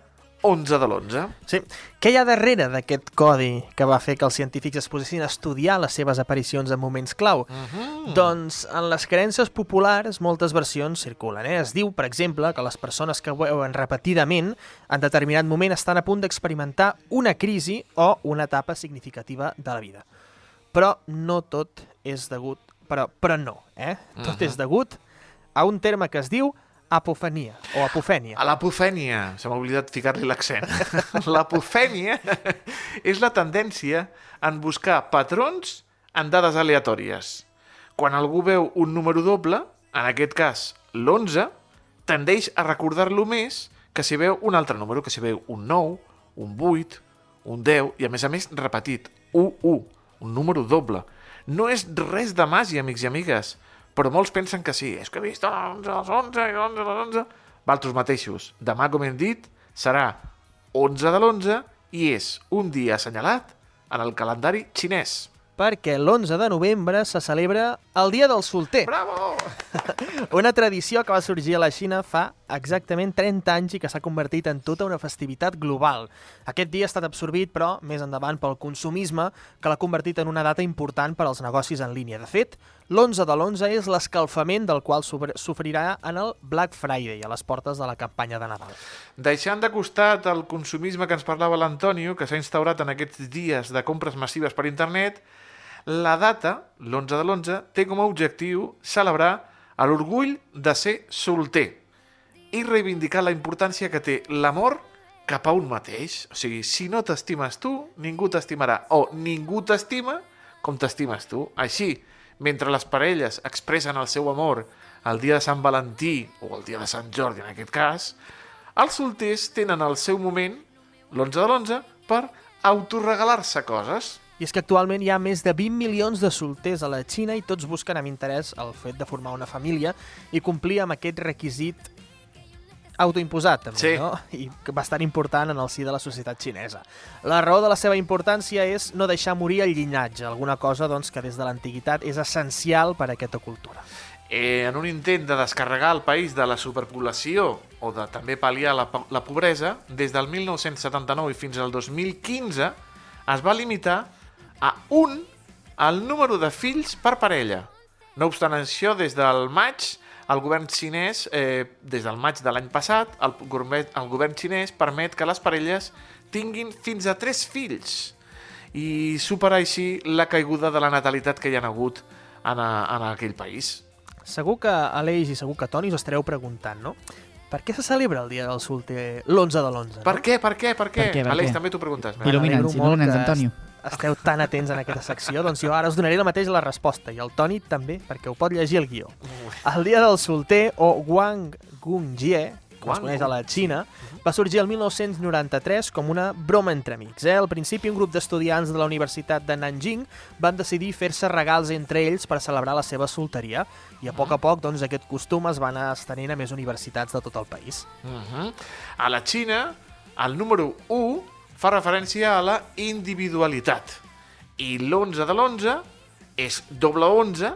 11 de l'11. Sí. Què hi ha darrere d'aquest codi que va fer que els científics es posessin a estudiar les seves aparicions en moments clau? Mm. Doncs en les creences populars moltes versions circulen. Eh? Es diu, per exemple, que les persones que veuen repetidament en determinat moment estan a punt d'experimentar una crisi o una etapa significativa de la vida. Però no tot és degut... Però, però no, eh? Tot és degut a un terme que es diu apofenia o apofènia. A l'apofènia, se m'ha oblidat ficar-li l'accent. [laughs] L'apofènia és la tendència en buscar patrons en dades aleatòries. Quan algú veu un número doble, en aquest cas l'11, tendeix a recordar-lo més que si veu un altre número, que si veu un 9, un 8, un 10, i a més a més repetit, 1, 1, un número doble. No és res de màgia, amics i amigues, però molts pensen que sí. És que he vist l'11, les 11 i l'11, les 11... Valtros mateixos. Demà, com hem dit, serà 11 de l'11 i és un dia assenyalat en el calendari xinès. Perquè l'11 de novembre se celebra el Dia del Solter. Bravo! [laughs] Una tradició que va sorgir a la Xina fa exactament 30 anys i que s'ha convertit en tota una festivitat global. Aquest dia ha estat absorbit, però, més endavant pel consumisme, que l'ha convertit en una data important per als negocis en línia. De fet, l'11 de l'11 és l'escalfament del qual sofr- sofrirà en el Black Friday, a les portes de la campanya de Nadal. Deixant de costat el consumisme que ens parlava l'Antonio, que s'ha instaurat en aquests dies de compres massives per internet, la data, l'11 de l'11, té com a objectiu celebrar l'orgull de ser solter i reivindicar la importància que té l'amor cap a un mateix. O sigui, si no t'estimes tu, ningú t'estimarà. O ningú t'estima com t'estimes tu. Així, mentre les parelles expressen el seu amor el dia de Sant Valentí o el dia de Sant Jordi, en aquest cas, els solters tenen el seu moment, l'11 de l'11, per autorregalar-se coses. I és que actualment hi ha més de 20 milions de solters a la Xina i tots busquen amb interès el fet de formar una família i complir amb aquest requisit autoimposat, també, Sí. no? I bastant important en el si de la societat xinesa. La raó de la seva importància és no deixar morir el llinatge, alguna cosa doncs, que des de l'antiguitat és essencial per a aquesta cultura. Eh, en un intent de descarregar el país de la superpoblació o de també pal·liar la, la pobresa, des del 1979 i fins al 2015 es va limitar a un el número de fills per parella. No obstant això, des del maig, el govern xinès, eh, des del maig de l'any passat, el, gourmet, el govern xinès permet que les parelles tinguin fins a tres fills i superar així la caiguda de la natalitat que hi ha hagut en, a, en aquell país. Segur que Aleix i segur que Toni us estareu preguntant, no? Per què se celebra el dia del solter l'11 de l'11? Per què, per què, per què? Per què, per Aleix, què? també t'ho preguntes. Il·lu- Il·lumina'ns, il·lumina'ns, que Antonio. Esteu tan atents en aquesta secció, doncs jo ara us donaré la mateixa la resposta, i el Toni també, perquè ho pot llegir el guió. El dia del solter, o Wang Gungjie, com es coneix a la Xina, va sorgir el 1993 com una broma entre amics. Eh? Al principi, un grup d'estudiants de la Universitat de Nanjing van decidir fer-se regals entre ells per celebrar la seva solteria, i a poc a poc doncs, aquest costum es va anar estenent a més universitats de tot el país. Uh -huh. A la Xina, el número 1 fa referència a la individualitat. I l'11 de l'11 és doble 11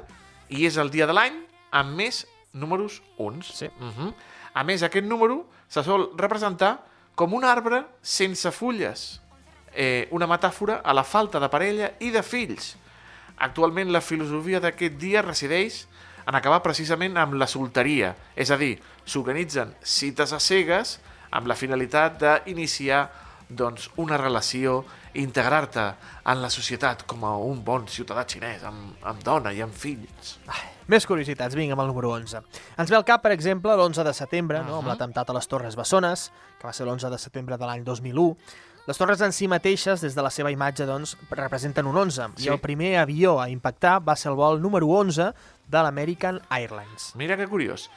i és el dia de l'any amb més números uns. Sí. Uh -huh. A més, aquest número se sol representar com un arbre sense fulles, eh, una metàfora a la falta de parella i de fills. Actualment la filosofia d'aquest dia resideix en acabar precisament amb la solteria, és a dir, s'organitzen cites a cegues amb la finalitat d'iniciar doncs, una relació, integrar-te en la societat com a un bon ciutadà xinès, amb, amb dona i amb fills. Més curiositats, vinga, amb el número 11. Ens ve al cap, per exemple, l'11 de setembre, uh -huh. no, amb l'atemptat a les Torres Bessones, que va ser l'11 de setembre de l'any 2001. Les torres en si mateixes, des de la seva imatge, doncs, representen un 11, Sí. i el primer avió a impactar va ser el vol número 11 de l'American Airlines. Mira que curiós.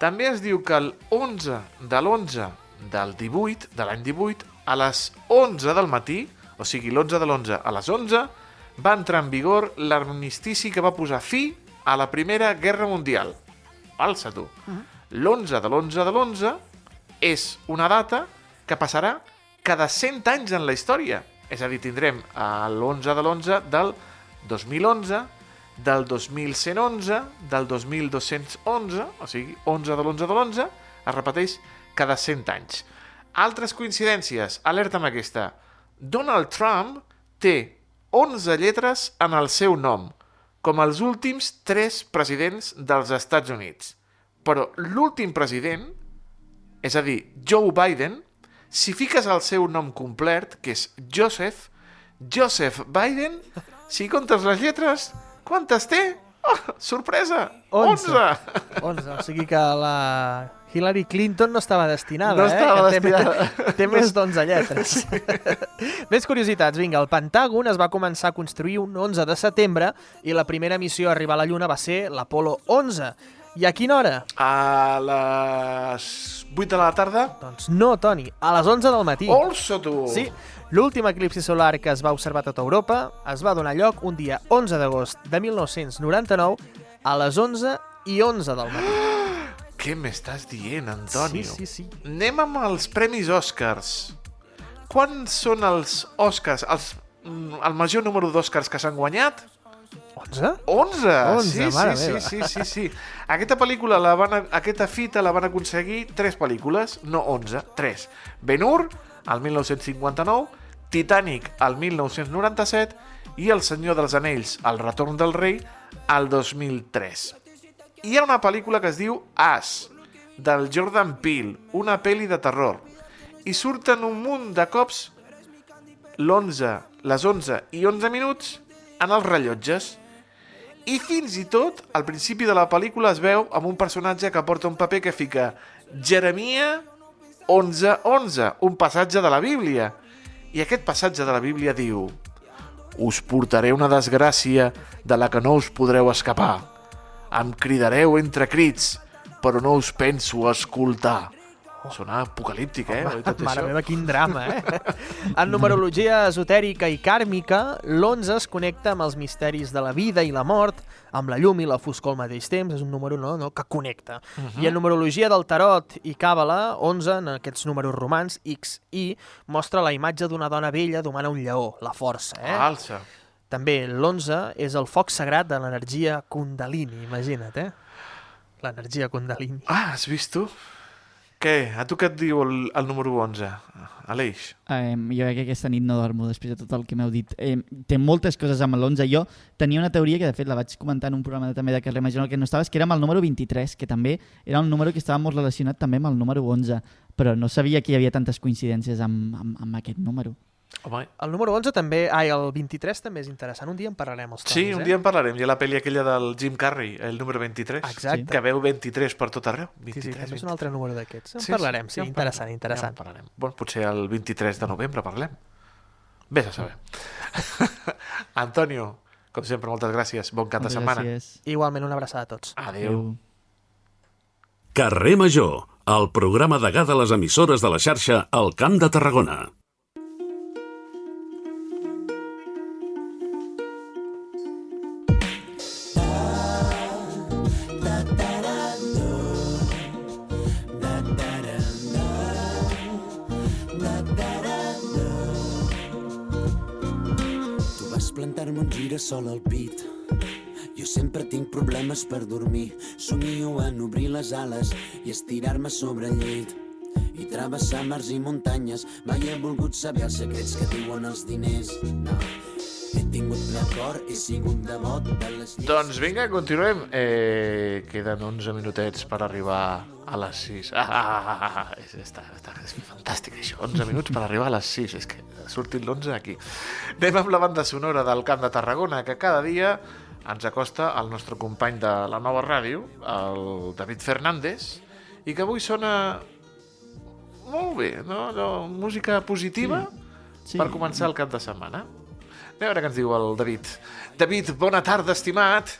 També es diu que el 11 de l'11 del 18, de l'any 18, a les 11 del matí, o sigui, l'11 de l'11 a les 11, va entrar en vigor l'armistici que va posar fi a la Primera Guerra Mundial. Alça tu. L'11 de l'11 de l'11 és una data que passarà cada 100 anys en la història. És a dir, tindrem eh, l'11 de l'11 del 2011, del 2111, del 2211, o sigui, 11 de l'11 de l'11, es repeteix cada 100 anys. Altres coincidències, alerta amb aquesta. Donald Trump té 11 lletres en el seu nom, com els últims tres presidents dels Estats Units. Però l'últim president, és a dir, Joe Biden, si fiques el seu nom complet, que és Joseph, Joseph Biden, si comptes les lletres, quantes té? Oh, sorpresa! 11. 11! 11, o sigui que la Hillary Clinton no estava destinada, No eh? estava que destinada. Té, té més d'11 [laughs] lletres. [laughs] més curiositats, vinga. El Pentàgon es va començar a construir un 11 de setembre i la primera missió a arribar a la Lluna va ser l'Apolo 11. I a quina hora? A les 8 de la tarda? Doncs no, Toni, a les 11 del matí. Olso, tu! Sí, l'últim eclipsi solar que es va observar a tota Europa es va donar lloc un dia 11 d'agost de 1999 a les 11 i 11 del matí. [gasps] Què m'estàs dient, Antonio? Sí, sí, sí. Anem amb els premis Oscars. Quants són els Oscars, els, mm, el major número d'Oscars que s'han guanyat? 11? 11! 11, sí, mare sí, meva. sí, sí, sí, sí. Aquesta pel·lícula, la van, aquesta fita la van aconseguir tres pel·lícules, no 11, tres. Ben-Hur, el 1959, Titanic, el 1997 i El senyor dels anells, El retorn del rei, el 2003. Hi ha una pel·lícula que es diu As, del Jordan Peele, una pel·li de terror. I surten un munt de cops l'11, les 11 i 11 minuts en els rellotges. I fins i tot, al principi de la pel·lícula es veu amb un personatge que porta un paper que fica Jeremia 11.11, un passatge de la Bíblia. I aquest passatge de la Bíblia diu Us portaré una desgràcia de la que no us podreu escapar. Em cridareu entre crits, però no us penso escoltar. Sona apocalíptic, eh? oi, tot [laughs] Mare això? meva, quin drama, eh? [laughs] En numerologia esotèrica i kàrmica, l'11 es connecta amb els misteris de la vida i la mort, amb la llum i la foscor al mateix temps, és un número no, no, que connecta. I en numerologia del tarot i càbala, 11, en aquests números romans, X, I, mostra la imatge d'una dona vella domant un lleó, la força, eh? Alça. També l'11 és el foc sagrat de l'energia Kundalini, imagina't, eh? L'energia Kundalini. Ah, has vist tu? Què? A tu què et diu el, el número 11? Aleix? Eh, jo crec que aquesta nit no dormo després de tot el que m'heu dit. Eh, té moltes coses amb l'11. Jo tenia una teoria que, de fet, la vaig comentar en un programa de, també de Carrer Major que no estaves, que era amb el número 23, que també era un número que estava molt relacionat també amb el número 11, però no sabia que hi havia tantes coincidències amb, amb, amb aquest número. Home, El número 11 també, ai, el 23 també és interessant. Un dia en parlarem els sí, tonis, un eh? dia en parlarem. Hi ha la pel·li aquella del Jim Carrey, el número 23. Exacte. Que veu 23 per tot arreu. 23, Sí, sí, també és un 23. altre número d'aquests. En Sí, parlarem, sí, ja en interessant, parlarem, interessant. Ja en parlarem. Bueno, potser el 23 de novembre parlem. Vés a saber. [laughs] Antonio, com sempre, moltes gràcies. Bon cap de Moltes setmana. gràcies. Igualment, una abraçada a tots. Adéu. Carrer Major, el programa degà de les emissores de la xarxa al Camp de Tarragona. Un girassol al pit. Jo sempre tinc problemes per dormir. Somio en obrir les ales i estirar-me sobre el llit. I travessar mars i muntanyes. Mai he volgut saber els secrets que diuen els diners. No. He tingut ple cor, he sigut devot de les lleis. Doncs vinga, continuem. Eh, queden 11 minutets per arribar a les 6. Ah, ah, ah, ah. És, està, està, és fantàstic això, 11 minuts per arribar a les 6. És que ha sortit l'11 aquí. Anem amb la banda sonora del Camp de Tarragona, que cada dia ens acosta al nostre company de la nova ràdio, el David Fernández, i que avui sona molt bé, no? no música positiva Sí. per començar el cap de setmana. Anem a veure què ens diu el David. David, bona tarda, estimat.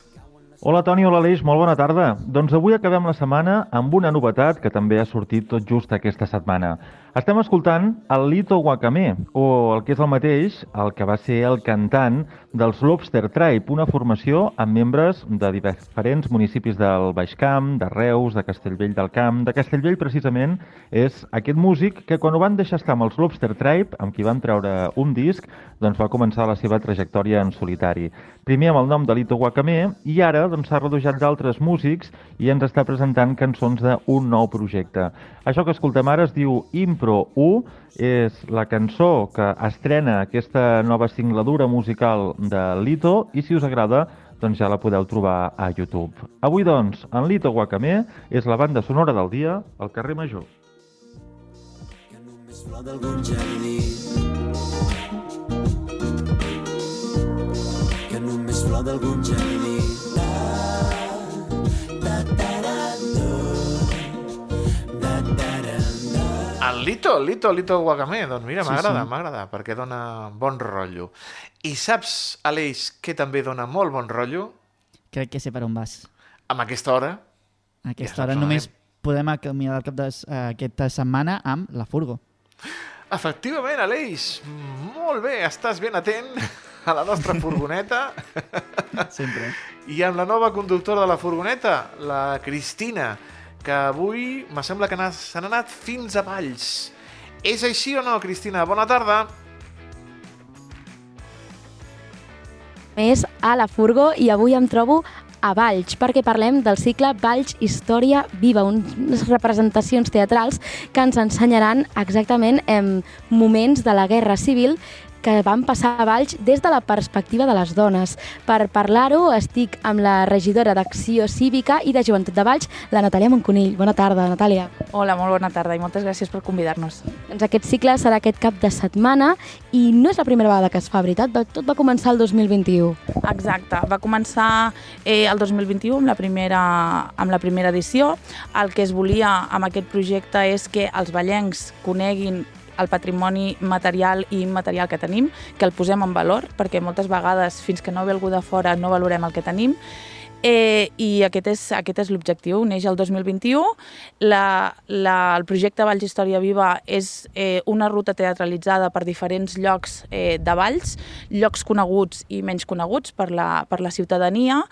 Hola Toni, hola Aleix, molt bona tarda. Doncs avui acabem la setmana amb una novetat que també ha sortit tot just aquesta setmana. Estem escoltant el Lito Wakame, o el que és el mateix, el que va ser el cantant dels Lobster Tribe, una formació amb membres de diferents municipis del Baix Camp, de Reus, de Castellvell del Camp. De Castellvell, precisament, és aquest músic que quan ho van deixar estar amb els Lobster Tribe, amb qui van treure un disc, doncs va començar la seva trajectòria en solitari. Primer amb el nom de Lito Wakame i ara doncs, s'ha redujat d'altres músics i ens està presentant cançons d'un nou projecte. Això que escoltem ara es diu Impro 1, és la cançó que estrena aquesta nova singladura musical de Lito i si us agrada doncs ja la podeu trobar a YouTube. Avui, doncs, en Lito Wakame és la banda sonora del dia al carrer Major. Que només flor d'algun jardí. Que només flor d'algun jardí. El Lito, el Lito, Lito Guacamé. Doncs mira, Sí, m'agrada, sí. m'agrada, perquè dona bon rotllo. I saps, Aleix, que també dona molt bon rotllo? Crec que sé per on vas. Amb aquesta hora? A Ja aquesta saps hora només anem. podem acomiadar el cap de, eh, aquesta setmana amb la furgo. Efectivament, Aleix, molt bé, estàs ben atent a la nostra furgoneta. [laughs] Sempre. I amb la nova conductora de la furgoneta, la Cristina, que avui me sembla que se n'ha anat fins a Valls. És així o no, Cristina? Bona tarda. més a la Furgo i avui em trobo a Valls, perquè parlem del cicle Valls Història Viva, unes representacions teatrals que ens ensenyaran exactament en moments de la Guerra Civil que van passar a Valls des de la perspectiva de les dones. Per parlar-ho estic amb la regidora d'Acció Cívica i de Joventut de Valls, la Natàlia Monconill. Bona tarda, Natàlia. Hola, molt bona tarda i moltes gràcies per convidar-nos. Doncs aquest cicle serà aquest cap de setmana i no és la primera vegada que es fa, veritat? Tot va començar el 2021. Exacte, va començar eh, el 2021 amb la, primera, amb la primera edició. El que es volia amb aquest projecte és que els ballencs coneguin el patrimoni material i immaterial que tenim, que el posem en valor, perquè moltes vegades, fins que no ve algú de fora, no valorem el que tenim, Eh, I aquest és, aquest és l'objectiu. Neix el 2021. La, la, el projecte Valls Història Viva és eh, una ruta teatralitzada per diferents llocs eh, de Valls, llocs coneguts i menys coneguts per la, per la ciutadania,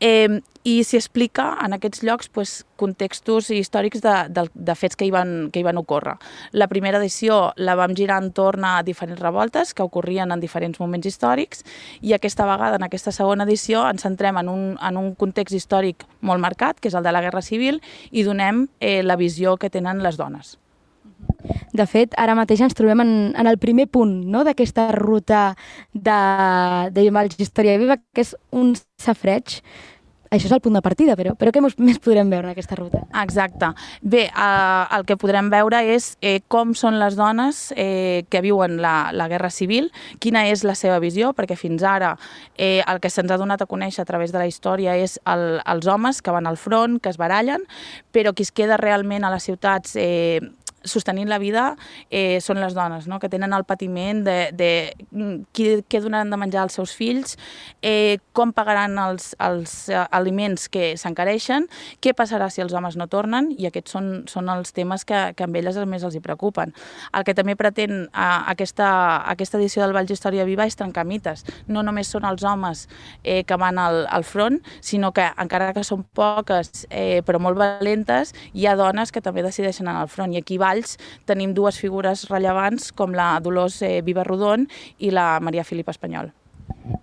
eh, i s'hi explica en aquests llocs pues, contextos històrics de, de, de fets que hi, van, que hi van ocórrer. La primera edició la vam girar entorn a diferents revoltes que ocorrien en diferents moments històrics i aquesta vegada, en aquesta segona edició, ens centrem en un, en un context històric molt marcat, que és el de la Guerra Civil, i donem eh, la visió que tenen les dones. De fet, ara mateix ens trobem en, en el primer punt no? d'aquesta ruta de, de Valls Història Viva, que és un safreig. Això és el punt de partida, però, però què [laughs] més podrem veure en aquesta ruta? Exacte. Bé, eh, el que podrem veure és eh, com són les dones eh, que viuen la, la Guerra Civil, quina és la seva visió, perquè fins ara eh, el que se'ns ha donat a conèixer a través de la història és el, els homes que van al front, que es barallen, però qui es queda realment a les ciutats eh, sostenint la vida eh, són les dones, no? que tenen el patiment de, de mm, qui, què donaran de menjar als seus fills, eh, com pagaran els, els eh, aliments que s'encareixen, què passarà si els homes no tornen, i aquests són, són els temes que, que a elles més els hi preocupen. El que també pretén eh, aquesta, aquesta edició del Valls Història Viva és trencar mites. No només són els homes eh, que van al, al front, sinó que encara que són poques, eh, però molt valentes, hi ha dones que també decideixen anar al front. I aquí a Valls tenim dues figures rellevants com la Dolors eh, Viva Rodon i la Maria Filipa Espanyol.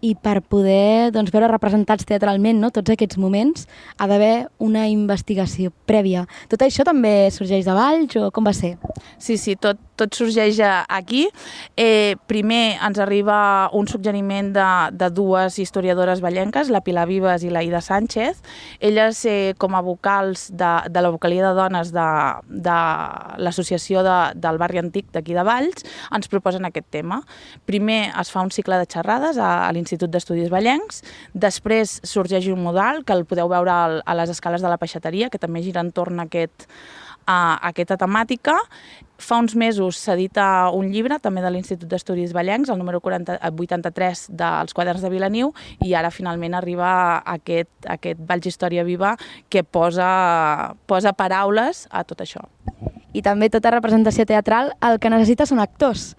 I per poder doncs, veure representats teatralment no, tots aquests moments, ha d'haver una investigació prèvia. Tot això també sorgeix de Valls o com va ser? Sí, sí, tot, tot sorgeix aquí. Eh, primer ens arriba un suggeriment de, de dues historiadores ballenques, la Pilar Vives i la Ida Sánchez. Elles, eh, com a vocals de, de la vocalia de dones de, de l'associació de, del barri antic d'aquí de Valls, ens proposen aquest tema. Primer es fa un cicle de xerrades a, a l'Institut d'Estudis Ballencs, després sorgeix un modal que el podeu veure al, a les escales de la peixateria, que també gira entorn a aquest, a aquesta temàtica. Fa uns mesos s'edita un llibre, també de l'Institut d'Estudis Ballencs, el número 40, eh, 83 dels quaderns de Vilaniu, i ara finalment arriba aquest, aquest Valls Història Viva que posa, posa paraules a tot això. I també tota representació teatral el que necessita són actors.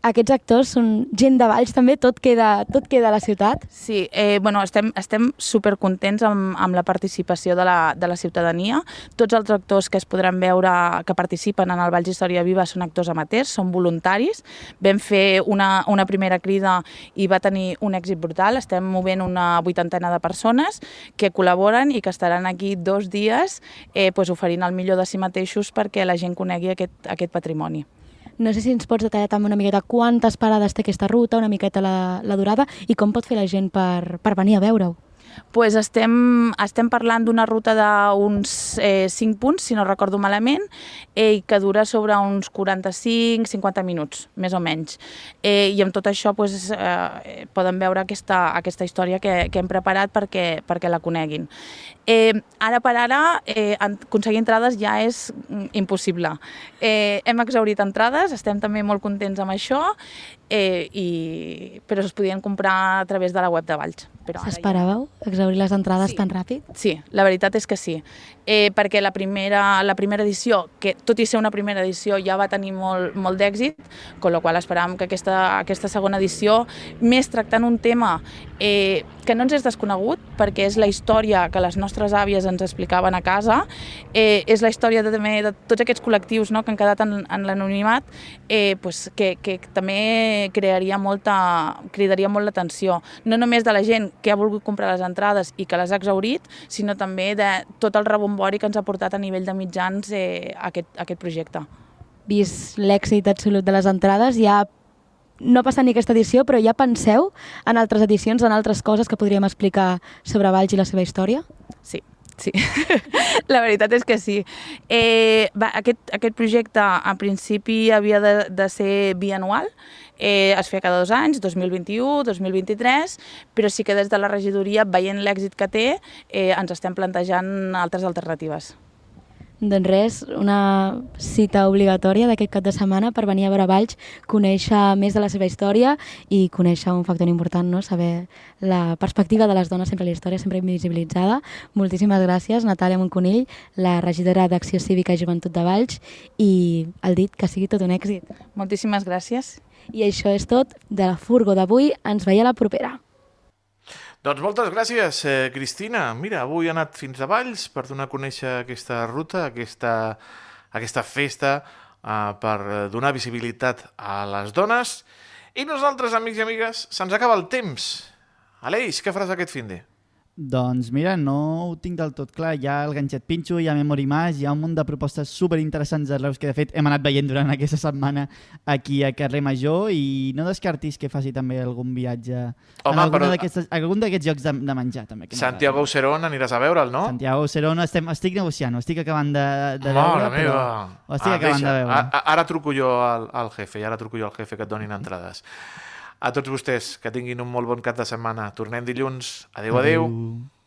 Aquests actors són gent de Valls també, tot queda, tot queda a la ciutat. Sí, eh, bueno, estem, estem supercontents amb, amb la participació de la, de la ciutadania. Tots els actors que es podran veure que participen en el Valls Història Viva són actors amateurs, són voluntaris. Vam fer una, una primera crida i va tenir un èxit brutal. Estem movent una vuitantena de persones que col·laboren i que estaran aquí dos dies eh, pues, oferint el millor de si mateixos perquè la gent conegui aquest, aquest patrimoni. No sé si ens pots detallar també una miqueta quantes parades té aquesta ruta, una miqueta la, la durada i com pot fer la gent per, per venir a veure-ho. pues estem, estem parlant d'una ruta d'uns eh, 5 punts, si no recordo malament, eh, que dura sobre uns 45-50 minuts, més o menys. Eh, I amb tot això pues, eh, poden veure aquesta, aquesta història que, que hem preparat perquè, perquè la coneguin. Eh, ara per ara, eh, aconseguir entrades ja és mm, impossible. Eh, hem exaurit entrades, estem també molt contents amb això, eh, i, però es podien comprar a través de la web de Valls. Ara ja- S'esperàveu exaurir les entrades tan ràpid? Sí, la veritat és que sí. Eh, perquè la primera, la primera edició, que tot i ser una primera edició ja va tenir molt, molt d'èxit, con la qual esperàvem que aquesta, aquesta segona edició, més tractant un tema eh, que no ens és desconegut, perquè és la història que les nostres àvies ens explicaven a casa, eh, és la història de, també de tots aquests col·lectius no, que han quedat en, en l'anonimat, eh, pues, que, que també crearia molta, cridaria molt l'atenció, no només de la gent que ha volgut comprar les entrades i que les ha exaurit, sinó també de tot el rebombori que ens ha portat a nivell de mitjans eh, aquest, aquest projecte. Vist l'èxit absolut de les entrades, ja no passa ni aquesta edició, però ja penseu en altres edicions, en altres coses que podríem explicar sobre Valls i la seva història? Sí, sí. [laughs] la veritat és que sí. Eh, va, aquest, aquest projecte en principi havia de, de ser bianual, eh, es feia cada dos anys, 2021, 2023, però sí que des de la regidoria, veient l'èxit que té, eh, ens estem plantejant altres alternatives. Doncs res, una cita obligatòria d'aquest cap de setmana per venir a veure Valls, conèixer més de la seva història i conèixer un factor important, no? saber la perspectiva de les dones sempre a la història, sempre invisibilitzada. Moltíssimes gràcies, Natàlia Monconill, la regidora d'Acció Cívica i Joventut de Valls, i el dit que sigui tot un èxit. Moltíssimes gràcies. I això és tot de la Furgo d'avui. Ens veiem a la propera. Doncs moltes gràcies, eh, Cristina. Mira, avui he anat fins a Valls per donar a conèixer aquesta ruta, aquesta, aquesta festa, eh, per donar visibilitat a les dones. I nosaltres, amics i amigues, se'ns acaba el temps. Aleix, què faràs aquest fin de? Doncs mira, no ho tinc del tot clar. Hi ha el ganxet pinxo, hi ha Memory Mas, hi ha un munt de propostes superinteressants Reus que de fet hem anat veient durant [laughs] aquesta setmana aquí a Carrer Major i no descartis que faci també algun viatge Home, en però- algun d'aquests llocs de, de menjar també. Que Santiago Ocerón aniràs a veure'l, no? Santiago Serón, estem, estic negociant, estic acabant de, de Mare veure, però meva. ho estic Ah, acabant deixa. de veure. A- a- Ara truco jo al, al jefe, i ara truco jo al jefe que et donin entrades. A tots vostès, que tinguin un molt bon cap de setmana. Tornem dilluns. Adéu, adéu. Adéu.